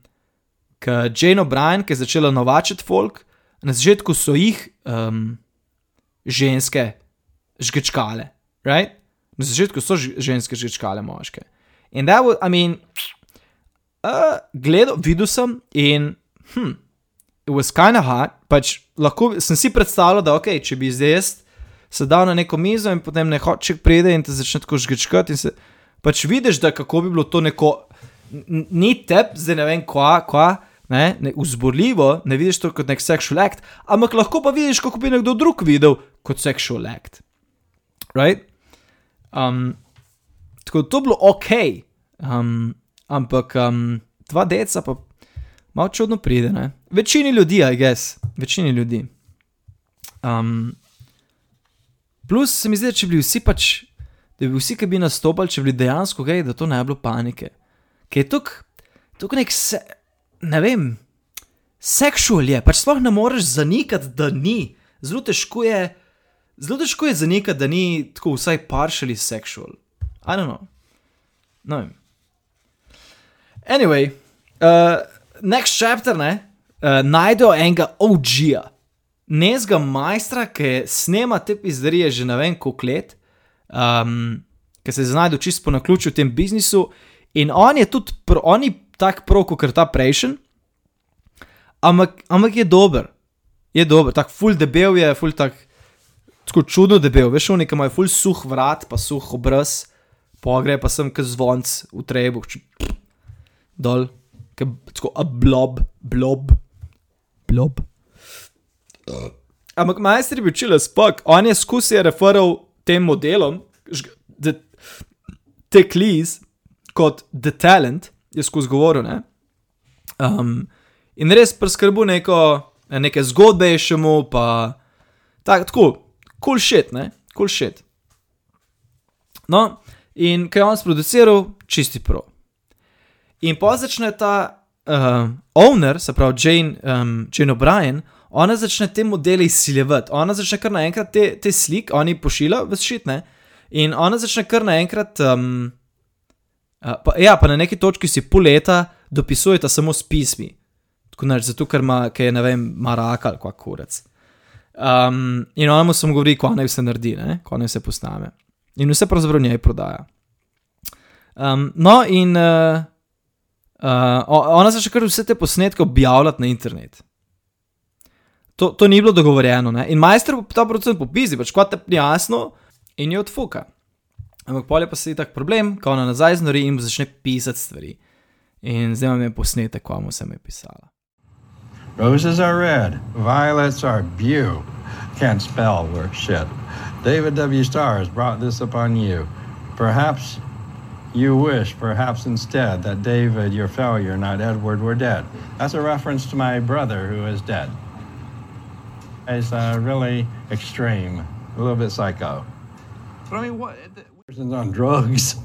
ki Jane O'Brien, ki je začela novačiti folk, na začetku so jih um, ženske žgečkale. Right? Na začetku so ženske žgečkale moške. In da, I mean, uh, gledal, videl sem in, hm, it was kind of hard, pač lahko sem si predstavljal, da ok, če bi zdaj jaz sedel na neko mizo in potem ne hoče pride in te začne tako žgečkati in se pač vidiš, da kako bi bilo to neko, ni tep, zdaj ne vem, kva, kva, ne, ne, vzborljivo, ne vidiš to kot nek sexual act, ampak lahko pa vidiš, kako bi nekdo drug videl kot sexual act. Right? Um, tako da to bilo ok, um, ampak um, dva deca pa malo čudno pride. Ne? Večini ljudi, I guess, večini ljudi. Um, plus se mi zdi, če bi vsi pač da bi vsi, ki bi nastopili, če bi dejansko gej, da to ne bi bilo panike. Ker je tukaj nek, se, ne vem, seksual je, pač sploh ne moreš zanikati, da ni. Zelo težko je, zelo težko je zanikati, da ni tako vsaj partially sexual. I don't know. No. Anyway, uh, next chapter, ne, uh, najdejo enega OG-ja, nezga majstra, ki snema te pizzerije že ne vem koliko let um, ki se znajde čisto po naključju v tem biznisu. In on je tudi, oni tak pro, kot ta prejšen, ampak, ampak je dober, je dober, tako full debel je, full tak, tako čudno debel, veš, oni imajo full suh vrat, pa suh obraz, pogre pa sem kot zvonc v trebu, če, dol, ke, tako a blob, blob, blob. Ampak majster je bil čile spok, on je skusil referal tem modelom, the Cleese, kot The Talent, je skozi govoril. Ne? Um, in res preskrbu neko, neke zgodbe še mu, pa tak, tako, cool shit, ne, cool shit. No, in kaj je on sproduciral, čisti pro. In pa začne ta uh, owner, se pravi Jane, um, Jane O'Brien, ona začne te modele izsiljevati, ona začne kar naenkrat te, te slike, oni pošiljajo v šitne, in ona začne kar naenkrat. Um, pa, ja, pa na neki točki si pol leta dopisujete samo s pismi, tako nač, zato ker ima, je, ne vem, maraka ali kako kurec. Um, in ona mu samo govori, ko naj vse naredi, ko naj vse postane. In vse pravzaprav njej prodaja. Um, no, in uh, uh, ona začne kar vse te posnetke objavljati na internet. To, to ni bilo dogovorjeno, ne? in majster ta procent popizi, pač kot je jasno, in je odfuka. Ampak polje pa se je tak problem, ko ona nazaj znori in začne pisati stvari. In zdaj imam posnetek, ko mu sem je pisala. Roses are red, violets are blue. Can't spell worth shit. David W. Starr has brought this upon you. Perhaps you wish, perhaps instead, that David, your failure, not Edward, were dead. That's a reference to my brother who is dead. It's uh, really extreme, a little bit psycho. But I mean, what? person's on drugs.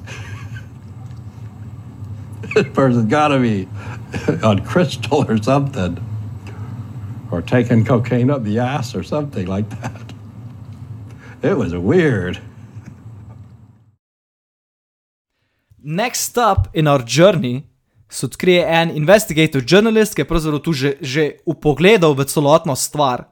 this person's got to be on crystal or something, or taking cocaine up the ass or something like that. It was weird. Next stop in our journey se odkrije en investigator journalist, ki je pravzaprav tu že, že upogledal v celotno stvar.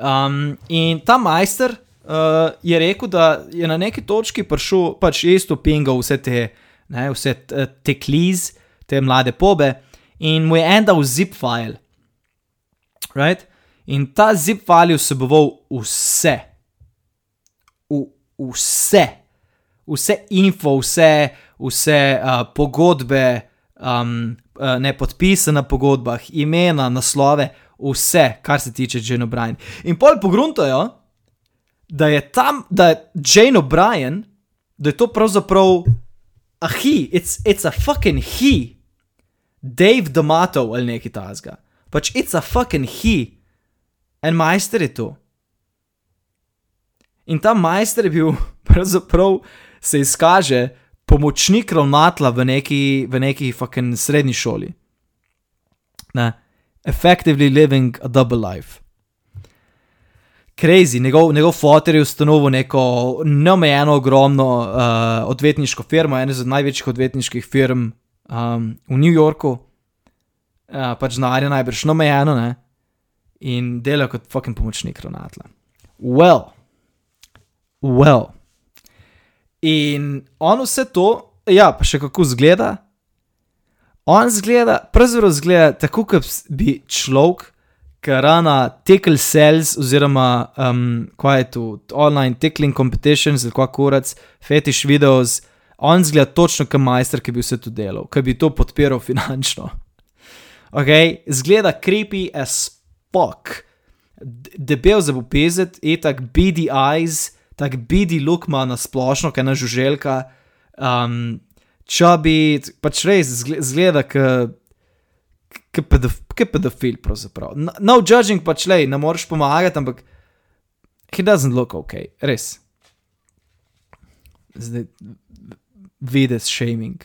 Um, in ta majster uh, je rekel, da je na neki točki prišel, pač je isto pingal vse te, ne, vse te kliz, te mlade pobe, in mu je en dal zip file. Right? In ta zip file je vseboval vse, v, vse, vse info, vse, vse uh, pogodbe, um, uh, ne podpisane pogodbah, imena, naslove, vse, kar se tiče Jane O'Brien. In pol pogruntajo, da je tam, da je Jane O'Brien, da je to pravzaprav a he, it's, it's a fucking he, Dave D'Amato ali nekaj tasga. Pač it's a fucking he, en majster je to. In ta majster je bil, pravzaprav se izkaže, pomočnik ravnatla v neki, v neki fucking srednji šoli. Ne, effectively living a double life crazy. Njegov, njegov fotor je ustanovil neko neomejeno, ogromno uh, odvetniško firmo, eno izmed največjih odvetniških firm um, v New Yorku, uh, pač znanje najbrž neomejeno, ne? in dela kot fucking pomočnik Ronatla. Well, well. In on vse to, ja, pa še kako zgleda. On zgleda, pravzaprav zgleda tako, kot bi človek karana tickle cells, oziroma um, kaj je tu, online tickling competitions, ali kako kurac, fetiš videos, on zgleda točno kot majster, ki bi vse to delal, ki bi to podpiral finančno. Ok, zgleda creepy as fuck, debel za popezet, je tak beady eyes, tak beady look ima na splošno, kaj na žuželka. Um, Čabi, pač res zgleda, kot pedofil, pravzaprav. No, no judging pač le, ne moreš pomagati, ampak he doesn't look ok, res. Zdaj, vidiš shaming.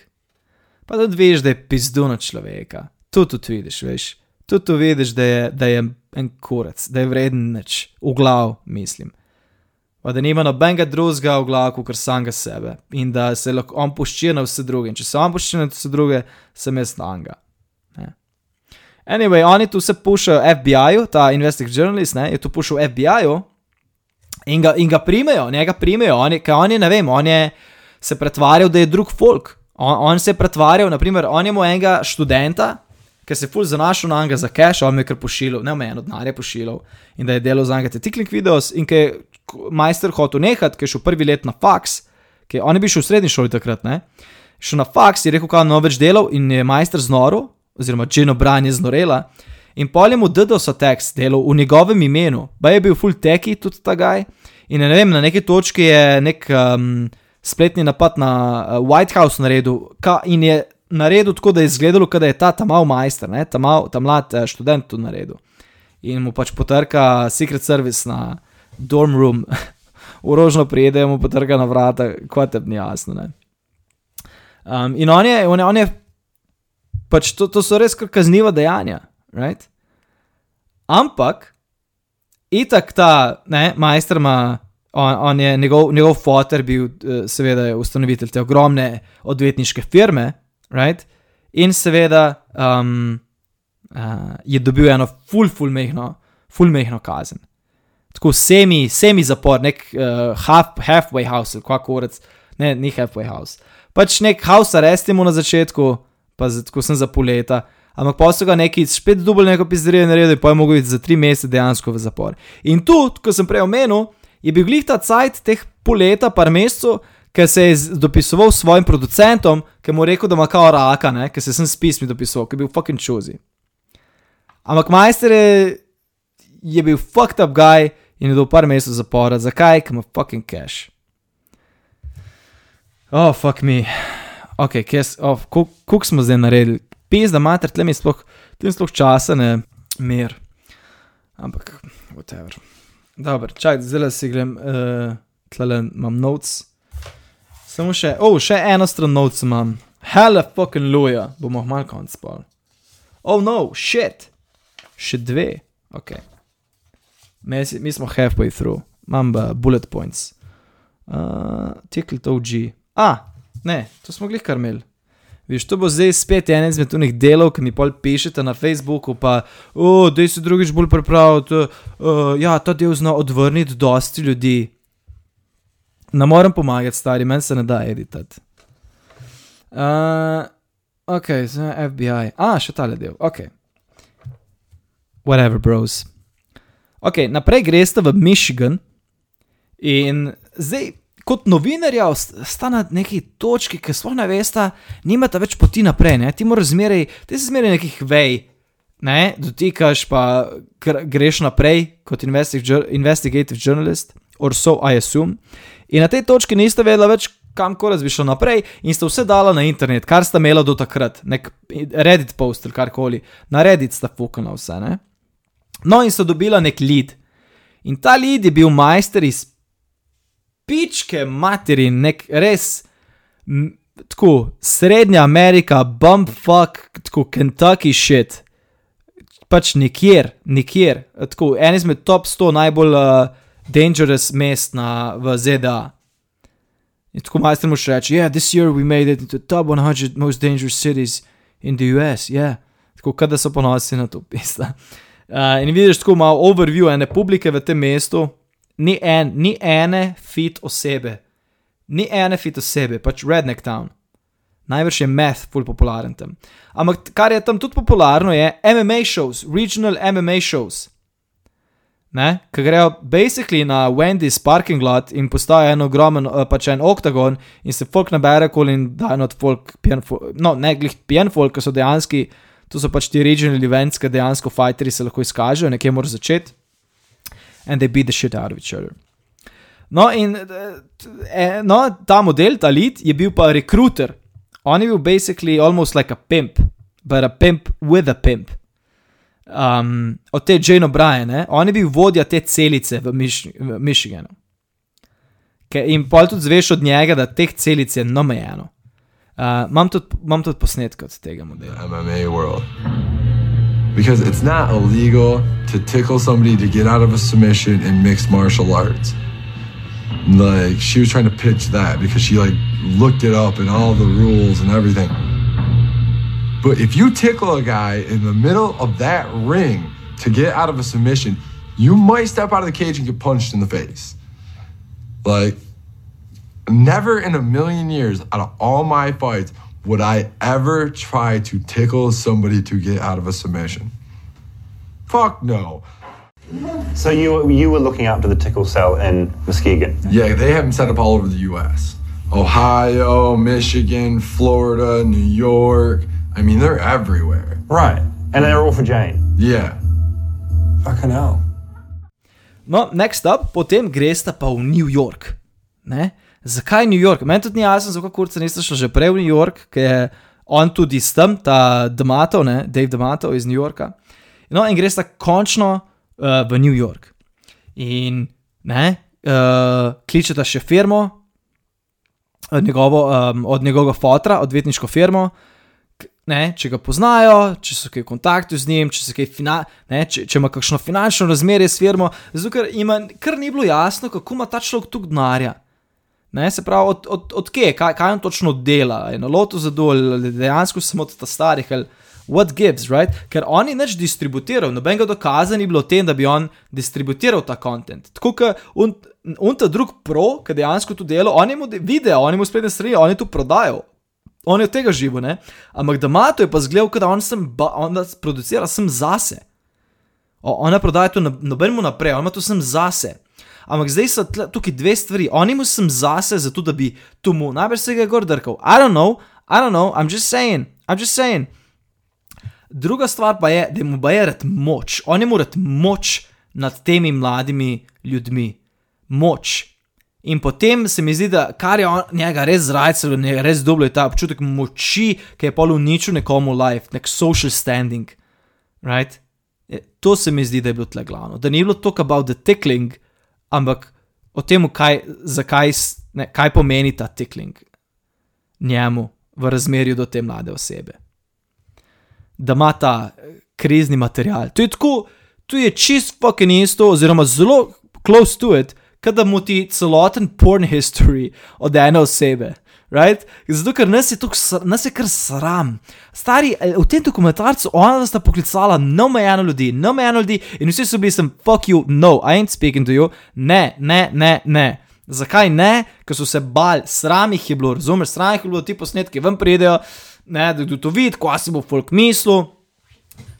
Pa tudi veš, da je pizduna človeka. Tu tudi vidiš, veš. Tu tudi vidiš, da je, da je en kurec, da je vreden neč, v glav, mislim. Pa da nima nobenega drugega v glavu, kot samega sebe. In da se lahko on pušča na vse druge. In če se on pušča na vse druge, sem jaz nanga. Anyway, oni tu se pušijo FBI-ju, ta investigative journalist, ne, je tu pušil FBI-ju in, in ga primejo, njega primejo, oni, kaj oni ne vem, on je se pretvarjal, da je drug folk, On, on se je pretvarjal, naprimer, on je imel enega študenta, ki se je ful zanašal na njega za cash, on je kar pošiljal, ne omejeno denar je pošiljal in da je delal za njega te tiklik videos in ki je majster hotel nehati, ki je šel prvi let na faks, ki on je bil še v srednji šoli takrat, ne. Šel na faks, je rekel, kaj no več delal in je majster znoril, oziroma Džino Bran je znorela. In pol je mu so tekst delal v njegovem imenu, pa je bil full teki tudi ta gaj. In ne vem, na neki točki je nek um, spletni napad na uh, White House naredil ka, in je naredil tako, da je izgledalo, da je ta ta mal majster, ne, ta, mal, ta mlad uh, študent to naredil. In mu pač potrka Secret Service na dorm room, urožno prijede, mu potrka na vrata, kot te ni jasno. Um, in on je, on je, on je pač to, to so res kazniva dejanja, right? Ampak, itak ta, ne, majster ima, on, on je njegov, njegov fotor bil, eh, seveda, ustanovitelj te ogromne odvetniške firme, right? In seveda um, uh, je dobil eno full, full mehno, full mehno kazen. Tako semi, semi zapor, nek uh, half, halfway house, kako rec, ne, ni halfway house. Pač nek house arrest mu na začetku, pa tako sem za pol leta. Ampak pa so ga neki spet dubli neko pizzerijo naredili, pa je mogel iti za tri mesece dejansko v zapor. In tu, kot sem prej omenil, je bil glih ta cajt teh pol leta, par mesecev, ker se je dopisoval svojim producentom, ki mu je rekel, da ima kao raka, ker se sem s pismi dopisoval, ker je bil fucking čuzi. Ampak majster je, je bil fucked up guy in je do par mesecev zapora. Zakaj? Ker ima fucking cash. Oh, fuck me. Ok, oh, kako smo zdaj naredili? Pes, da mater, tle mi sploh, tle mi sploh časa ne mir. Ampak, whatever. Dobro, čakaj, zdaj si grem, uh, tle imam notes. Samo še, oh, še eno stran notes imam. Hella fucking luja, bomo malo konc spal. Oh no, shit. Še dve, ok. Mi, mi smo halfway through, imam pa bullet points. Uh, Tikl to G. A, ah, ne, to smo glih kar imeli. Viš, to bo zdaj spet en izmed tunih delov, ki mi pol pišete na Facebooku, pa, o, da se drugič bolj pripravljate. Uh, ja, ta del zna odvrniti dosti ljudi. Ne morem pomagati, stari, meni se ne da editati. Uh, ok, zdaj FBI. A, še tale del, ok. Whatever, bros. Ok, naprej greste v Michigan in zdaj kot novinarja sta na neki točki, ki sploh ne veste, nimate več poti naprej. Ne? Ti moraš zmeraj, ti si zmeraj nekih vej, ne? dotikaš pa greš naprej kot investigative journalist, or so I assume. In na tej točki niste vedeli več, kam koraz bi šel naprej, in ste vse dala na internet, kar sta imela do takrat, nek Reddit post ali karkoli, na Reddit sta fukala vse. Ne? No, in so dobila nek lead. In ta lead je bil majster iz pičke materi, nek res, tako srednja Amerika, bumpfuck, tako Kentucky shit. Pač nikjer, nikjer, tako en izmed top 100 najbolj uh, dangerous mest na, v ZDA. In tako majster mu še reče, yeah, this year we made it into top 100 most dangerous cities in the US, yeah. Tako, kada so ponosni na to pista. Uh, in vidiš tako malo overview ene publike v tem mestu, ni, en, ni ene fit osebe, ni ene fit osebe, pač Redneck Town. Najbrž je meth, ful popularen tam. Ampak kar je tam tudi popularno, je MMA shows, regional MMA shows. Ne, ki grejo basically na Wendy's parking lot in postajajo en ogromen, eh, pač en oktagon in se folk nabere kol in da od folk, folk, no, ne glih pijan folk, ki so dejansko, to so pač ti regional events, ki dejansko fighteri se lahko izkažejo, nekje morajo začeti and they beat the shit out of each other. No, in eh, no, ta model, ta lead, je bil pa rekruter. On je bil basically almost like a pimp, but a pimp with a pimp. Um, od te Jane O'Brien, on je bil vodja te celice v, Mich v Michiganu. In pol tudi zveš od njega, da teh celic je nomejeno. Imam tudi, tudi posnetke od tega modela. MMA world. because it's not illegal to tickle somebody to get out of a submission in mixed martial arts. Like she was trying to pitch that because she like looked it up and all the rules and everything. But if you tickle a guy in the middle of that ring to get out of a submission, you might step out of the cage and get punched in the face. Like, never in a million years out of all my fights would I ever try to tickle somebody to get out of a submission? Fuck no. So you you were looking after the tickle cell in Muskegon. Yeah, they have them set up all over the U.S. Ohio, Michigan, Florida, New York. I mean, they're everywhere. Right. And they're all for Jane. Yeah. Fucking hell. No, next up, potem greste pa v New York. Ne? Zakaj New York? Meni tudi ni jasno, zakaj kurce niste šli že prej v New York, ker je on tudi s tem, ta Damato, ne? Dave Damato iz New Yorka. No, in greste končno uh, v New York. In ne, uh, kličete še firmo, od, njegovo, um, od njegovega fotra, odvetniško firmo. Ne, če ga poznajo, če so kaj v kontaktu z njim, če, fina, ne, če, če ima kakšno finančno razmerje s firmo, zato ker ima kar ni bilo jasno, kako ima ta človek tu denarja. Ne, se pravi, od, od, od kje, kaj, kaj on točno dela, je na lotu zadol, dejansko samo od ta starih, ali what gives, right? Ker on je neč distributiral, nobenega dokaza ni bilo o tem, da bi on distributiral ta kontent. Tako kot un, un ta drug pro, ki dejansko tu dela, on je mu de- video, on je mu spletne strani, on je tu prodajal. On je od tega živo, ne? Ampak da ima to je pa zgledal, da on sem, ba, on producira sem zase. O, ona prodaja to no- nobenemu naprej, ona ima to sem zase. Ampak zdaj so tle, tukaj dve stvari. On ima sem zase, zato da bi tu mu najbrž se ga je gor drkal. I don't know, I don't know, I'm just saying, I'm just saying. Druga stvar pa je, da mu pa je rad moč. On je morat moč nad temi mladimi ljudmi. Moč. In potem se mi zdi, da kar je on, njega res zrajcelo, njega res dobro je ta občutek moči, ki je pol uničil nekomu life, nek social standing. Right? Je- To se mi zdi, da je bilo tle glavno. Da ni bilo talk about the tickling, ampak o tem, kaj, zakaj, ne, kaj pomeni ta tickling njemu v razmerju do te mlade osebe. Da ima ta eh, krizni material. To je tako, to je čist fucking isto, oziroma zelo close to it, kot da mu ti celoten porn history od ene osebe. Right? Zato, ker nas je, tuk, nas je kar sram. Stari, eh, v tem dokumentarcu ona sta poklicala neomejeno ljudi, neomejeno ljudi in vsi so bili sem, fuck you, no, I ain't speaking to you, ne, ne, ne, ne. Zakaj ne? Ker so se bali, sram jih je bilo, razumeš, sram jih je bilo, ti posnetki ven pridejo, ne, da kdo to vidi, ko si bo folk mislil.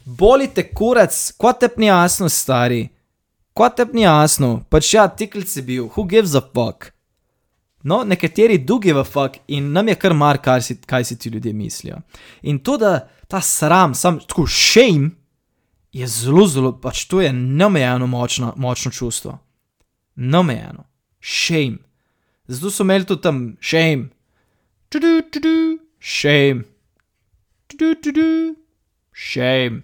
Boli te kurac, ko te ni jasno, stari. Ko te ni jasno, pač ja, tikl si bil, who gives a fuck. No, nekateri drugi v fuck in nam je kar mar, kaj si, kaj si ti ljudje mislijo. In to, da ta sram, sam tako shame, je zelo, zelo, pač to je neomejeno močno, močno čustvo. Neomejeno. Shame. Zato so imeli tudi tam shame. Tudu, tudu, shame. Tudu, tudu, shame.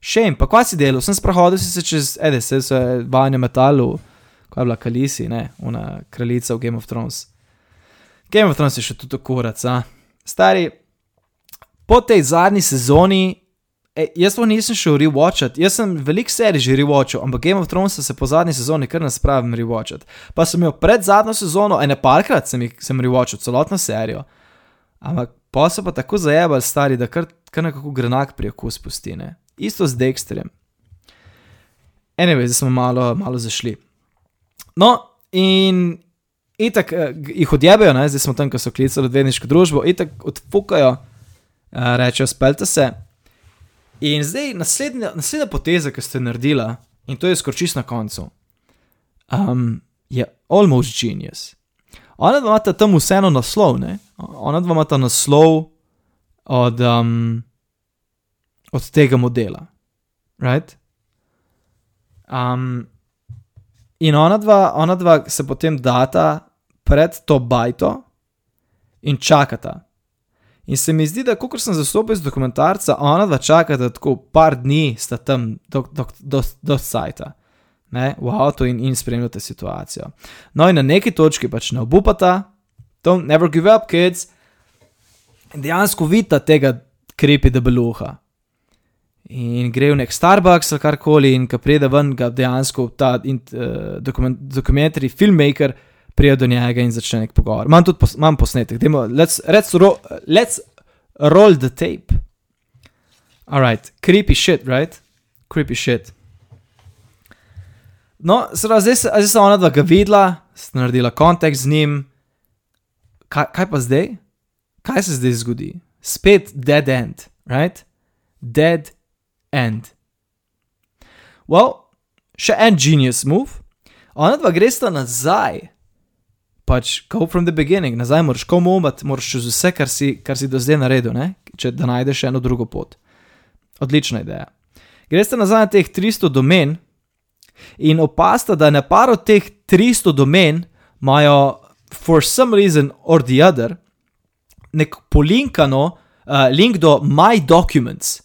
Shame, pa kva si delal, sem sprohodil si se čez, ede, se je vanje metalu, ko je bila Kalisi, ne, ona kraljica v Game of Thrones. Game of Thrones je še tudi kurac, a. Stari, po tej zadnji sezoni, e, jaz to nisem šel rewatchat, jaz sem veliko serij že rewatchal, ampak Game of Thrones se po zadnji sezoni kar ne spravim rewatchat. Pa sem jo pred zadnjo sezono, ene parkrat sem, jih- sem rewatchal celotno serijo. Ampak pa so pa tako zajebali stari, da kar, kar nekako grenak pri okus pusti, ne. Isto z Dexterjem. Anyway, zdaj smo malo, malo zašli. No, in itak eh, jih odjebajo, ne? zdaj smo tam, ko so klicali odvedniško družbo, itak odfukajo, uh, rečejo, spelte se. In zdaj naslednja, naslednja poteza, ki ste naredila, in to je skoraj čist na koncu, um, je almost genius. Ona dva imata tam vseeno naslov, ne? Ona dva imata naslov od, um, od tega modela. Right? Um, in ona dva, ona dva se potem data pred to bajto in čakata. In se mi zdi, da ko sem zastopil iz dokumentarca, ona dva čakata tako par dni, sta tam do, do, do, do sajta, ne, v avtu in, in spremljate situacijo. No, in na neki točki pač ne obupata, don't never give up, kids. In dejansko vidita tega krepi debeluha. In gre v nek Starbucks ali karkoli, in ko pride ven, ga dejansko ta in, uh, dokument, dokumentarni filmmaker pride do njega in začne nek pogovor. Imam tudi pos, imam posnetek, dajmo, let's, let's, ro, let's roll the tape. Alright, creepy shit, right? Creepy shit. No, zdaj, zdaj, zdaj sem ona dva ga videla, sta naredila kontakt z njim. Kaj, kaj pa zdaj? kaj se zdaj zgodi? Spet dead end, right? Dead end. Well, še en genius move, ona dva gresta nazaj. Pač, go from the beginning, nazaj moraš komomati, moraš čez vse, kar si, kar si do zdaj naredil, ne? če da najdeš eno drugo pot. Odlična ideja. Greste nazaj na teh 300 domen in opasta, da na par od teh 300 domen imajo, for some reason or the other, nek polinkano uh, link do My Documents.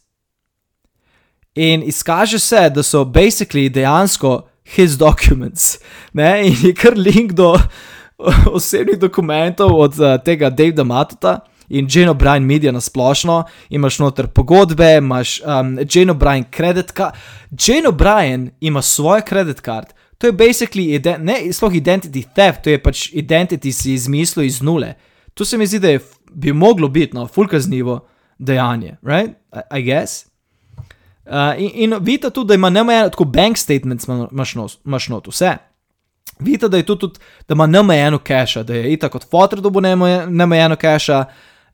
In izkaže se, da so basically dejansko his documents. Ne? In je kar link do osebnih dokumentov od uh, tega Davida Matuta in Jane O'Brien Media na splošno. Imaš noter pogodbe, imaš um, Jane O'Brien credit card. Jane O'Brien ima svoj credit card. To je basically, ide ne sploh identity theft, to je pač identity si izmislil iz nule. To se mi zdi, da je, bi moglo biti, no, full kaznivo dejanje, right? I, I guess. Uh, in, in vidite tudi, da ima neomejeno, tako bank statements imaš, no, imaš not, vse. Vidite, da je tudi, tudi da ima neomejeno cache, da je itak kot fotor, da bo neomejeno cache,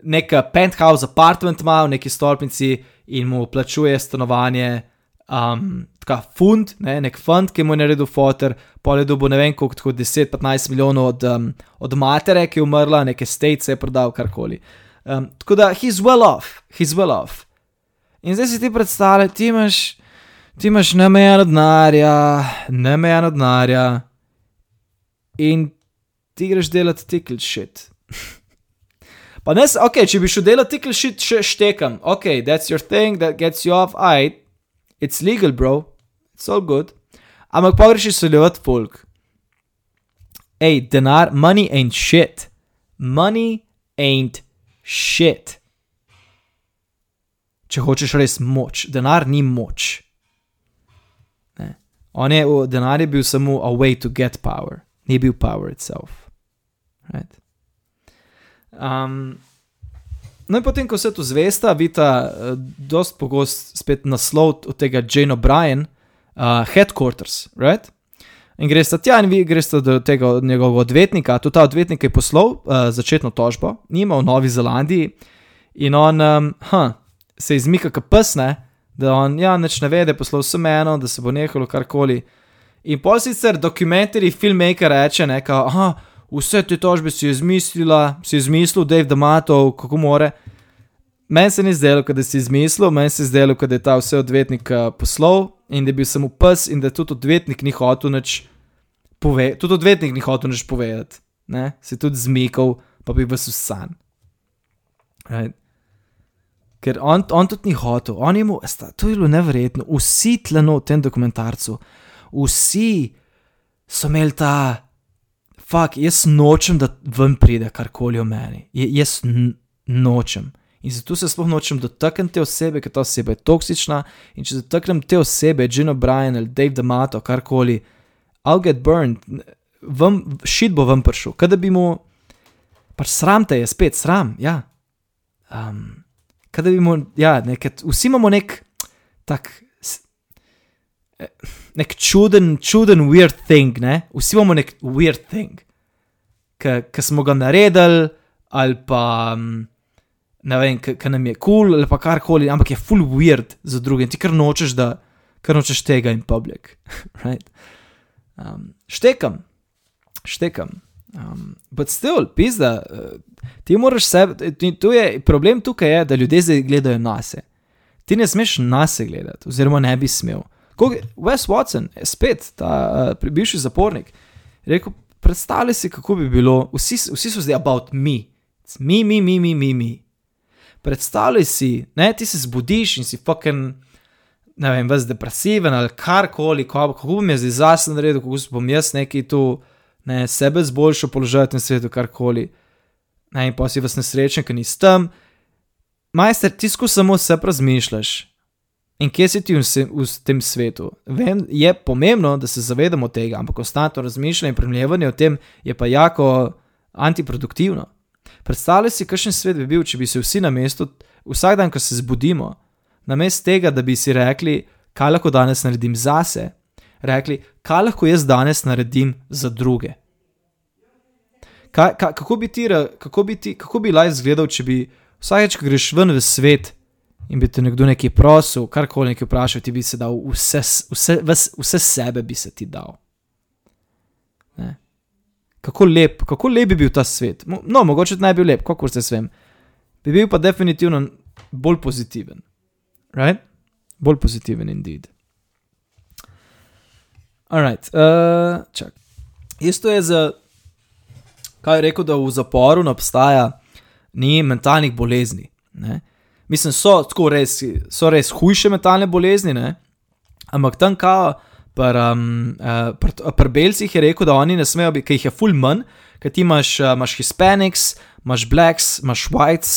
nek penthouse apartment ima v neki stolpnici in mu plačuje stanovanje, um, tako fund, ne, nek fund, ki mu je naredil fotor, pol je dobil ne vem koliko, 10-15 milijonov od, um, od matere, ki je umrla, neke state se je prodal, karkoli. Um, tako da, he's well off, he's well off. In zdaj si ti predstavljaj, ti imaš, ti imaš neomejeno denarja, neomejeno denarja in ti greš delati tickle shit. pa ne, ok, če bi šel delati tickle shit, še štekam, ok, that's your thing, that gets you off, aj, it's legal, bro, it's all good. Ampak pa greš izsoljevati folk. Ej, denar, money ain't shit. Money ain't shit. Če hočeš res moč, denar ni moč. Ne. On je, denar je bil samo a way to get power, ni bil power itself. Right. Um, no, in potem, ko se to zvesta, vidita, uh, dosta pogost spet naslov od tega Jane O'Brien, uh, headquarters, right? In greš tja in vi greš do tega njegovega odvetnika, tudi ta odvetnik je poslal uh, začetno tožbo, nima v Novi Zelandiji in on, um, huh, se izmika, kot psne, da on, ja, neč ne ve, da je poslal sem eno, da se bo nehalo karkoli. In pol sicer dokumentarji, filmmaker reče, ne, ka, aha, vse te tožbe si je izmislila, si je izmislil, Dave Damatov, kako more. Meni se ni zdelo, da si izmislil, meni se je zdelo, da je ta vse odvetnik uh, poslal in da je bil samo pes in da tudi odvetnik ni hotel nič povedati. Tudi odvetnik ni hotel nič povedati, ne? se je tudi zmikal, pa bi vas usan. Right. Ker on, on tudi ni hotel, on je mu, sta, to je bilo nevrjetno, vsi tleno v tem dokumentarcu, vsi so imeli ta, fuk, jaz nočem, da ven pride karkoli o meni, je, jaz nočem. In zato se sploh nočem dotakniti te osebe, ker ta oseba je toksična. In če dotaknem te osebe, Gino Bryan ali Dave D'Amato, karkoli, I'll get burned, šit bo ven prišel, kaj da bi mu, pač sram te je, spet sram, ja. Um, kaj da bi mu, ja, nekaj, vsi imamo nek tak. Nek čuden, čuden, weird thing, ne? vsi imamo nek weird thing, ki smo ga naredili, ali pa ne vem, ki nam je kul, cool, ali pa karkoli, ampak je full weird za druge ti kar nočeš, da kar nočeš tega in public. right? um, štekam, štekam. Um, but still, pizda, uh, ti moraš sebe, tu je problem tukaj, je, da ljudje zdaj gledajo na se. Ti ne smeš na se gledati, oziroma ne bi smel. Kog, Wes Watson, spet ta uh, bivši zapornik, rekel: Predstavljaj si, kako bi bilo, vsi, vsi so zdaj about me, mi, mi, mi, mi, mi. mi. Predstavljaj si, ne, ti se zbudiš in si fucking, ne vem, ves depresiven ali karkoli, kako, bom jaz zase naredil, kako bom jaz neki tu, ne, sebe zboljšal položaj v tem svetu, karkoli. Ne, in pa si vas nesrečen, ker nisi tam. Majster, ti skozi samo sebe razmišljaš. In kje si ti v, v tem svetu? Vem, je pomembno, da se zavedamo tega, ampak konstantno razmišljanje in premljevanje o tem je pa jako antiproduktivno. Predstavljaj si, kakšen svet bi bil, če bi se vsi na mestu, vsak dan, ko se zbudimo, namesto tega, da bi si rekli, kaj lahko danes naredim zase, rekli, kaj lahko jaz danes naredim za druge. Kaj, kaj, kako bi ti, kako bi ti, kako bi life izgledal, če bi vsakeč, ko greš ven v svet in bi te nekdo nekaj prosil, karkoli nekaj vprašal, ti bi se dal vse, vse, vse, vse sebe bi se ti dal. Ne? Kako lep, kako lep bi bil ta svet. No, mogoče ne bi bil lep, kako se svem. Bi bil pa definitivno bolj pozitiven. Right? Bolj pozitiven, indeed. Alright, uh, čak. Isto je za, kaj je rekel, da v zaporu ne obstaja ni mentalnih bolezni. Ne? Mislim, so, tako res, so res hujše mentalne bolezni, ne? ampak tam kao. Pri um, pr, pr belcih je rekel, da oni ne smejo biti, ker jih je full manj, ker ti imaš, uh, imaš Hispanics, imaš Blacks, imaš Whites.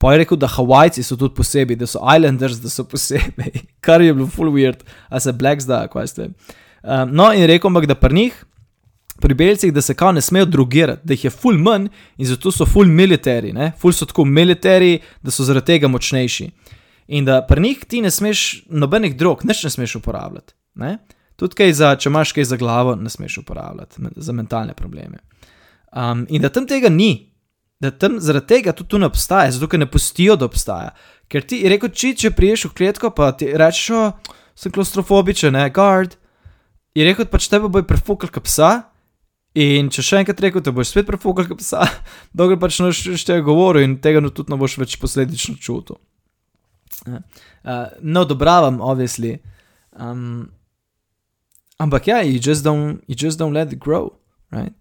Pa je rekel, da Havajci so tudi posebej, da so Islanders, da so posebej, kar je bilo full weird, a se Blacks da, kaj ste. Um, no, in rekel, ampak da pri njih, pri belcih, da se kao ne smejo drugirati, da jih je full manj in zato so full militari, ne? full so tako militari, da so zaradi tega močnejši. In da pri njih ti ne smeš nobenih drog, nič ne smeš uporabljati. Ne? Tudi kaj za, če imaš kaj za glavo, ne smeš uporabljati za mentalne probleme. Um, in da tam tega ni, da tam zaradi tega tudi tu ne obstaja, zato ker ne pustijo, da obstaja. Ker ti je rekel, če, če priješ v kletko, pa ti rečeš, "O, sem klaustrofobičen, ne, guard. Je rekel, pač tebe bo prefukal kot psa. In če še enkrat rekel, te boš spet prefukal kot psa, dokler pač ne boš tega govoril in tega no tudi ne boš več posledično čutil. Uh, ne odobravam, obvisli. Um, ampak ja, you just, don't, you just don't let it grow. Right?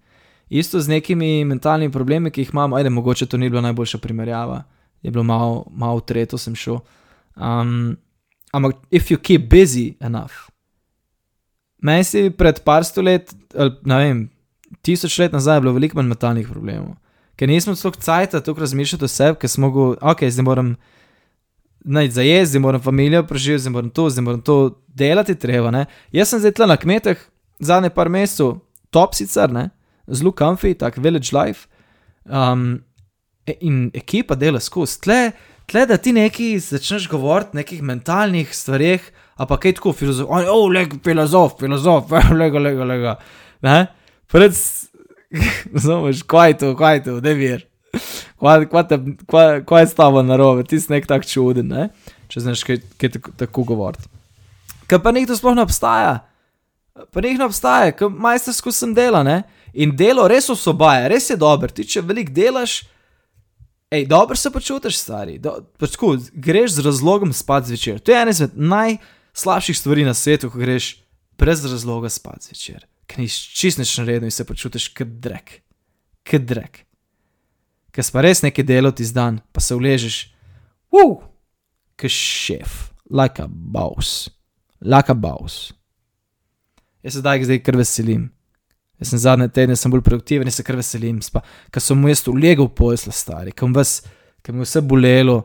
Isto z nekimi mentalnimi problemi, ki jih imamo, ajde, mogoče to ni bila najboljša primerjava, je bilo malo, malo tretjo sem šel. Um, ampak, if you keep busy enough. Meni si pred par stolet, ali ne vem, tisoč let nazaj je bilo veliko manj mentalnih problemov. Ker nismo tako cajt, tako razmišljati o sebi, ker smo mogli, ok, zdaj moram najti za jesti, zdaj moram familijo preživeti, zdaj moram to, zdaj moram to delati, treba. Ne? Jaz sem zdaj tle na kmetih, zadnje par mesecev, top sicer, ne? zelo comfy, tak village life. Um, e- in ekipa dela skozi. Tle, tle, da ti neki začneš govoriti o nekih mentalnih stvareh, a pa kaj tako filozof, oh, leg, filozof, filozof, lega, lega, lega. Ne? Pred, razumeš, kaj je to, kaj je to, ne vir. Kaj, kaj, te, kaj, kaj je s tabo narobe, ti si nek tak čuden, ne? če znaš kaj, kaj tako, tako govoriti. Ker pa nekdo sploh ne obstaja. Pa njih ne obstaja, ker majstersko sem dela, ne? In delo res osvobaja, res je dobro. Ti, če veliko delaš, hej, dobro se počutiš, stari. Do, pač tako, greš z razlogom spat zvečer. To je ena izmed najslabših stvari na svetu, ko greš brez razloga spat zvečer. Ker niš čist nič naredil in se počutiš kot drek. Kot drek. Ker pa res nekaj delo ti zdan, pa se uležeš, uf, kot šef, like a boss, like a boss. Jaz se zdaj, zdaj kar veselim. Jaz sem zadnje tedne sem bolj produktiven in se kar veselim, ker sem mu jaz ulegel posla stari, ker mi je vse bolelo.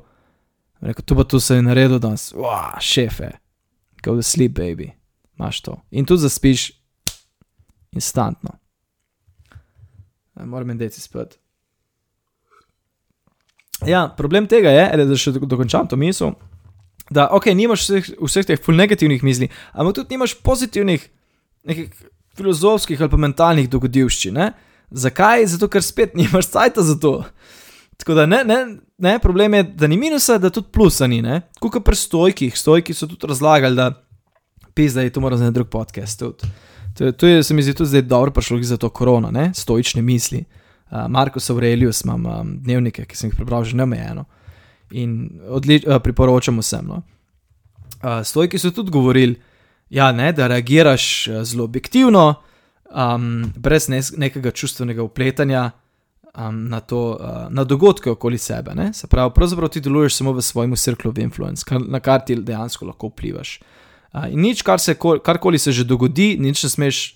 Rekel, tu pa tu se je naredil danes, wow, šefe, go to sleep, baby, imaš to. In tu zaspiš instantno. E, Moram in deci spet. Ja, problem tega je, da še do- dokončam to misel, da ok, nimaš vseh, vseh teh full negativnih misli, ampak tudi nimaš pozitivnih, nekih filozofskih ali pa mentalnih dogodivščin. Ne? Zakaj? Zato, ker spet nimaš cajta za to. Tako da ne, ne, ne, problem je, da ni minusa, da tudi plusa ni. Kot pri stojkih, stojki so tudi razlagali, da pisa je to moram za en drug podcast. Tudi. To, to je, se mi zdi, tudi zdaj dobro prišlo za to korono, ne? stoične misli. Uh, Markus Aurelius imam um, dnevnike, ki sem jih prebral že neomejeno in odli, uh, priporočam vsem. No? Uh, stojki so tudi govorili, ja, ne, da reagiraš zelo objektivno, um, brez nes, nekega čustvenega upletanja um, na, to, uh, na dogodke okoli sebe. Ne? Se pravi, pravzaprav ti deluješ samo v svojem cirklu of influence, kar, na kar ti dejansko lahko vplivaš. Uh, in nič, kar se, kol- karkoli se že dogodi, nič ne smeš.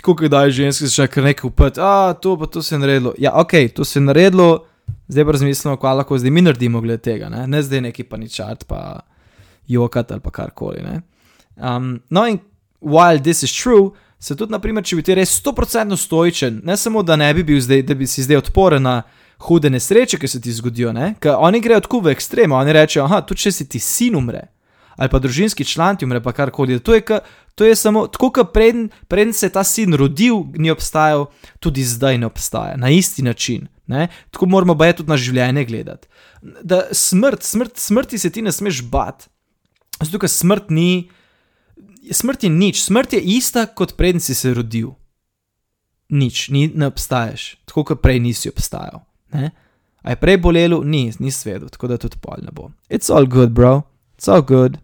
Tako kot da je ženski še kar nekaj upet, a to pa to se je naredilo. Ja, ok, to se je naredilo, zdaj pa razmislimo, kaj lahko zdaj mi naredimo glede tega, ne, ne zdaj neki paničart, pa jokat ali pa karkoli. Um, no, in while this is true, se tudi, naprimer, če bi ti res 100% stoičen, ne samo da ne bi bil zdaj, da bi si zdaj odporen na hude nesreče, ki se ti zgodijo, ne? ker oni grejo tako v ekstreme, oni rečejo, ah, tudi če si ti sin umre, ali pa družinski član ti umre, pa karkoli. To je, to je samo tako, kot preden, preden se je ta sin rodil, ni obstajal, tudi zdaj ne obstaja, na isti način. Ne? Tako moramo pa je tudi na življenje gledati. Da smrt, smrt, smrti se ti ne smeš bati. Zato, ker smrt ni, smrt je nič, smrt je ista, kot preden si se rodil. Nič, ni, ne obstaješ, tako kot prej nisi obstajal. Ne? A je prej bolelo, ni, ni svetu, tako da tudi pol ne bo. It's all good, bro, it's all good.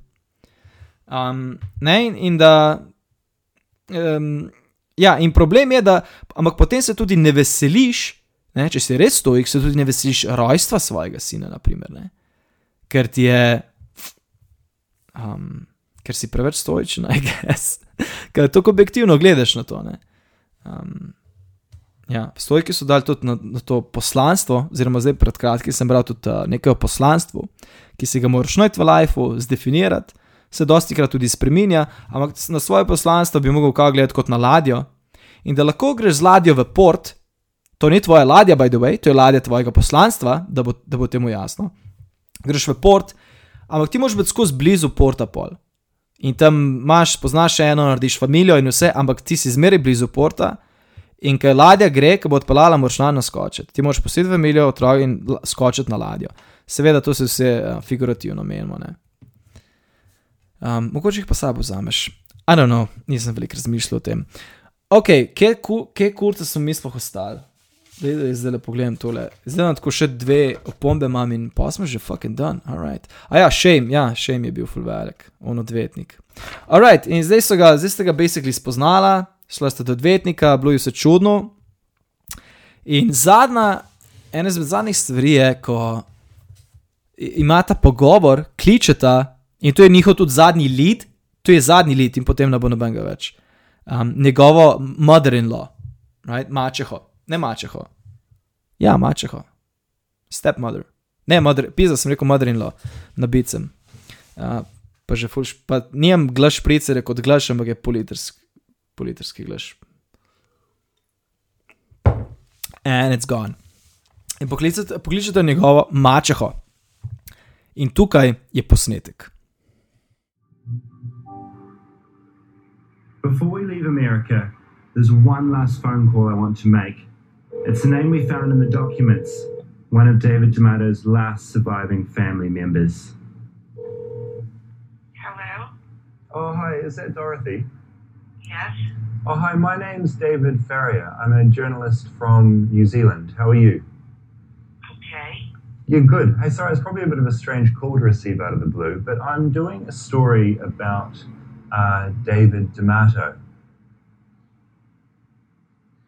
Um, ne, in, in da. Um, ja, in problem je, da. Ampak potem se tudi ne veseliš, ne, če si res stojik, se tudi ne veseliš rojstva svojega sina, naprimer, ne, ker ti je. Um, ker si preveč stoičen, aj gess. ker tako objektivno gledaš na to. Um, Ja, stojki so dali tudi na, na to poslanstvo, oziroma zdaj pred kratkim sem bral tudi uh, nekaj o poslanstvu, ki si ga moraš najti v lifeu, zdefinirati, se dosti krat tudi spremenja, ampak na svoje poslanstvo bi mogel kaj gledati kot na ladjo. In da lahko greš z ladjo v port, to ni tvoja ladja, by the way, to je ladja tvojega poslanstva, da bo, da bo temu jasno. Greš v port, ampak ti moraš biti skozi blizu porta pol. In tam imaš, poznaš še eno, narediš familijo in vse, ampak ti si zmeraj blizu porta. In ker ladja gre, ki bo odpeljala, moraš na skočiti. Ti moraš posebej v milijo otrok in skočiti na ladjo. Seveda, to se vse uh, figurativno menimo. Um, mogoče jih pa sabo vzameš. I don't know, nisem veliko razmišljal o tem. Ok, kje kurce so mi sploh ostali? Zdaj, zdaj le pogledam tole. Zdaj imam tako še dve opombe, imam in pa smo že fucking done. Alright. A ja, shame, ja, shame je bil full velik, on odvetnik. Alright, in zdaj, ga, zdaj ste ga basically spoznala šla sta do odvetnika, bilo je vse čudno. In zadnja, ena izmed zadnjih stvari je, ko imata pogovor, kličeta in to je njihov tudi zadnji lid, to je zadnji lid in potem ne bo nobenega več. Um, njegovo mother-in-law, right? mačeho, ne mačeho. Ja, mačeho, stepmother. Ne, mother, pisa sem rekel mother-in-law, na bicem. Uh, pa že fulš, pa nijem glaš pricere kot glaš, ampak je politrsk politrski glas. And it's gone. In pokličete njegovo mačeho. In tukaj je posnetek. Before we leave America, there's one last phone call I want to make. It's the name we found in the documents, one of David Tomato's last surviving family members. Hello? Oh, hi, is that Dorothy? Yes? Oh, hi, my name's David Ferrier. I'm a journalist from New Zealand. How are you? Okay. You're good. Hey, sorry, it's probably a bit of a strange call to receive out of the blue, but I'm doing a story about uh, David D'Amato.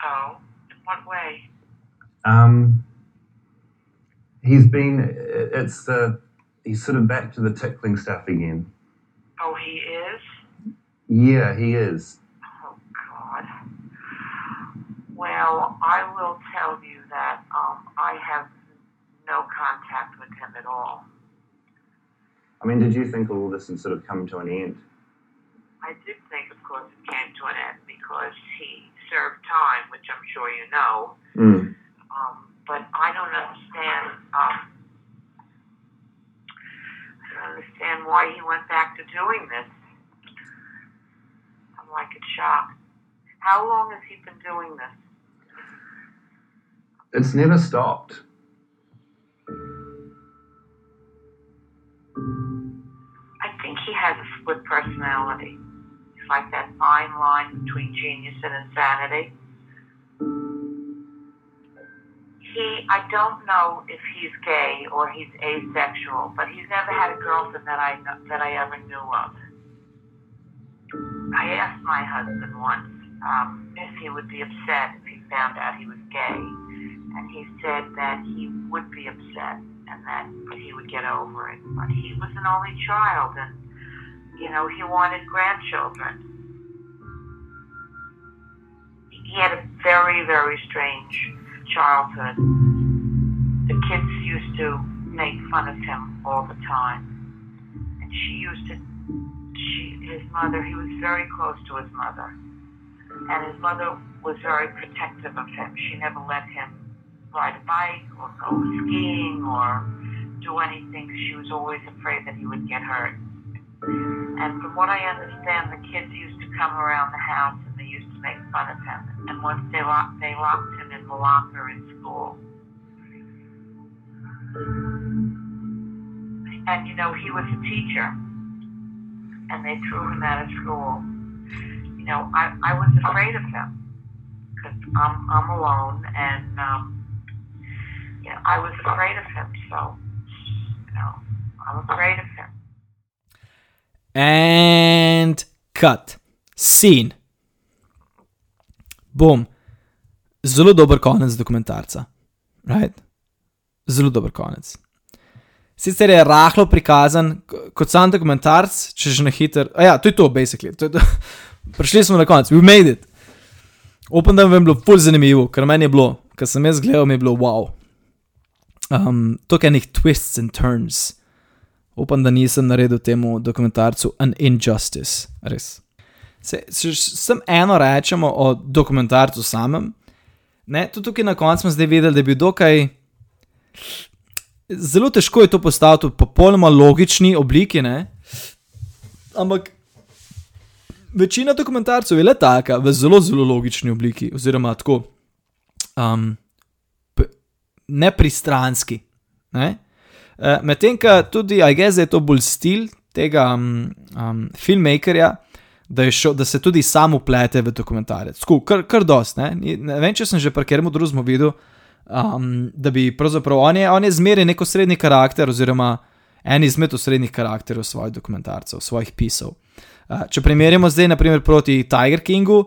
Oh, in what way? Um, he's been, it's the, he's sort of back to the tickling stuff again. Oh, he is? Yeah, he is. Oh, God. Well, I will tell you that um, I have no contact with him at all. I mean, did you think all this had sort of come to an end? I did think, of course, it came to an end because he served time, which I'm sure you know. Mm. Um, but I don't understand. Um, I don't understand why he went back to doing this. I'm like in shock. How long has he been doing this? It's never stopped. I think he has a split personality. Like that fine line between genius and insanity. He, I don't know if he's gay or he's asexual, but he's never had a girlfriend that I that I ever knew of. I asked my husband once um, if he would be upset if he found out he was gay, and he said that he would be upset and that he would get over it. But he was an only child, and you know he wanted grandchildren. He had a very very strange childhood. The kids used to make fun of him all the time, and she used to she, his mother, he was very close to his mother. And his mother was very protective of him. She never let him ride a bike or go skiing or do anything. She was always afraid that he would get hurt. And from what I understand, the kids used to come around the house and they used to make fun of him. And once they locked, they locked him in the locker in school. And you know, he was a teacher, and they threw him out of school. You know, I, I was afraid of him because I'm I'm alone, and um, you know, I was afraid of him. So, you know, I'm afraid of him. And cut. Scene. Bom. Zelo dober konec dokumentarca. Right? Zelo dober konec. Sicer je rahlo prikazan kot sam dokumentarc, če že na hiter. A ja, to je to, basically. To je to. Prišli smo na konec, we made it. Upam, da vam je bilo ful zanimivo, ker meni je bilo, ker sem jaz gledal, mi je bilo wow. Um, to je enih twists and turns. Upam, da nisem naredil temu dokumentarcu an injustice, res. Se, se, sem eno rečemo o dokumentarcu samem, ne, tudi tukaj na koncu smo zdaj videli, da je bil dokaj. Zelo težko je to postaviti v popolnoma logični obliki, ne? ampak večina dokumentarcev je le taka, v zelo, zelo logični obliki, oziroma tako um, nepristranski. Ne? Uh, Medtem, ko tudi, I guess, da je to bolj stil tega um, um, filmmakerja, da, šel, da se tudi sam uplete v dokumentarec. Tako, kar, kar dost. Ne? Ne vem, če sem že pri katerem drugem videl, um, da bi pravzaprav on je, on je zmeraj neko srednji karakter, oziroma en izmed osrednjih karakterjev svojih dokumentarcev, svojih pisov. Uh, če primerjamo zdaj, naprimer, proti Tiger Kingu.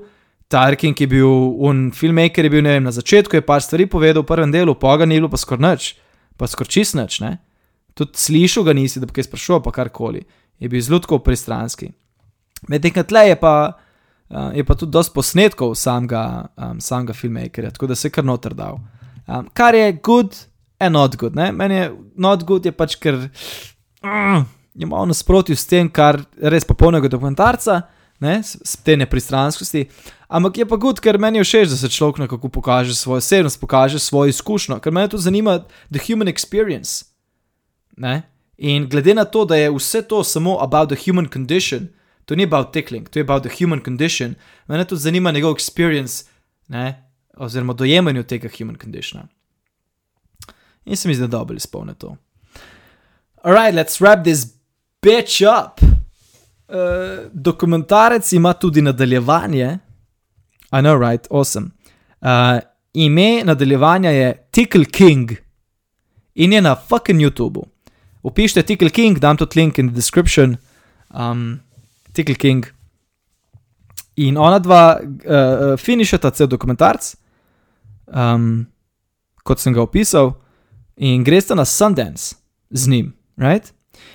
Tiger King je bil un filmmaker, je bil vem, na začetku, je par stvari povedal v prvem delu, poga ni bilo pa skoraj nič, pa skoraj čist nič, ne. Tudi slišal ga nisi, da bi kaj sprašoval, pa karkoli. Je bil zelo tako pristranski. Medtem ko tle je pa, uh, je pa tudi dosti posnetkov samega, um, samega filmmakerja, tako da se je kar noter dal. Um, kar je good and not good. Ne? Meni je not good, je pač ker mm, je malo nasprotju s tem, kar res popolnega dokumentarca, ne? s, te nepristranskosti. Ampak je pa good, ker meni je všeč, da se človek nekako pokaže svojo osebnost, pokaže svojo izkušnjo, ker me to zanima, the human experience. Ne? In glede na to, da je vse to samo about the human condition, to ni about tickling, to je about the human condition, me to zanima njegov experience, ne? oziroma dojemanje tega human conditiona. In se mi zdi, da dobro izpolne to. Alright, let's wrap this bitch up. Uh, dokumentarec ima tudi nadaljevanje. I know, right, awesome. Uh, ime nadaljevanja je Tickle King in je na fucking YouTubu. Upišite Tickle King, dam tudi link in the description. Um, Tickle King. In ona dva uh, finišata cel dokumentarc, um, kot sem ga opisal, in greste na Sundance z njim. Right?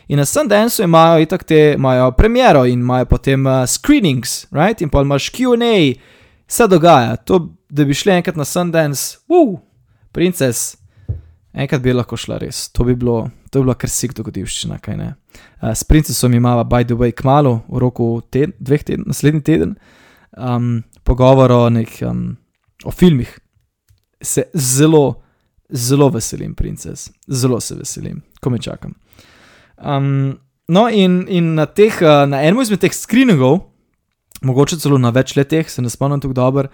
In na Sundance imajo itak te, imajo premiero in imajo potem uh, screenings, right? in pa imaš QA, vse dogaja. To, da bi šli enkrat na Sundance, wow, princes, enkrat bi lahko šla res. To bi bilo, to bi bila kar sik dogodivščina, kaj ne. Uh, s princesom imamo, by the way, kmalo, v roku ted, dveh tednov, naslednji teden, um, pogovor o, nek, um, o filmih. Se zelo, zelo veselim, princes, zelo se veselim, ko me čakam. Um, no, in, in na, teh, uh, na enem izmed teh screeningov, mogoče celo na več letih, se ne spomnim tako dobro,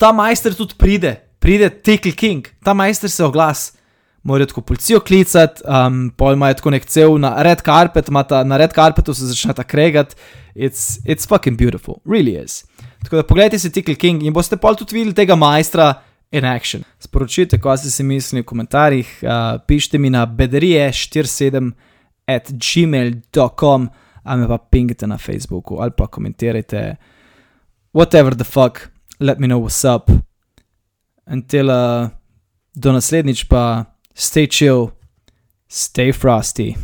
ta majster tudi pride, pride Tickle King, ta majster se oglas. Morajo tako policijo klicati, um, pol imajo tako nek cel na red carpet, imata, na red carpetu se začneta kregati. It's, it's fucking beautiful, really is. Tako da pogledajte si Tickle King in boste pol tudi videli tega majstra in action. Sporočite, kaj ste si mislili v komentarjih, uh, pišite mi na bedarije47 at gmail.com ali me pa pingite na Facebooku ali pa komentirajte. Whatever the fuck, let me know what's up. Until uh, do naslednjič pa stay chill, stay frosty.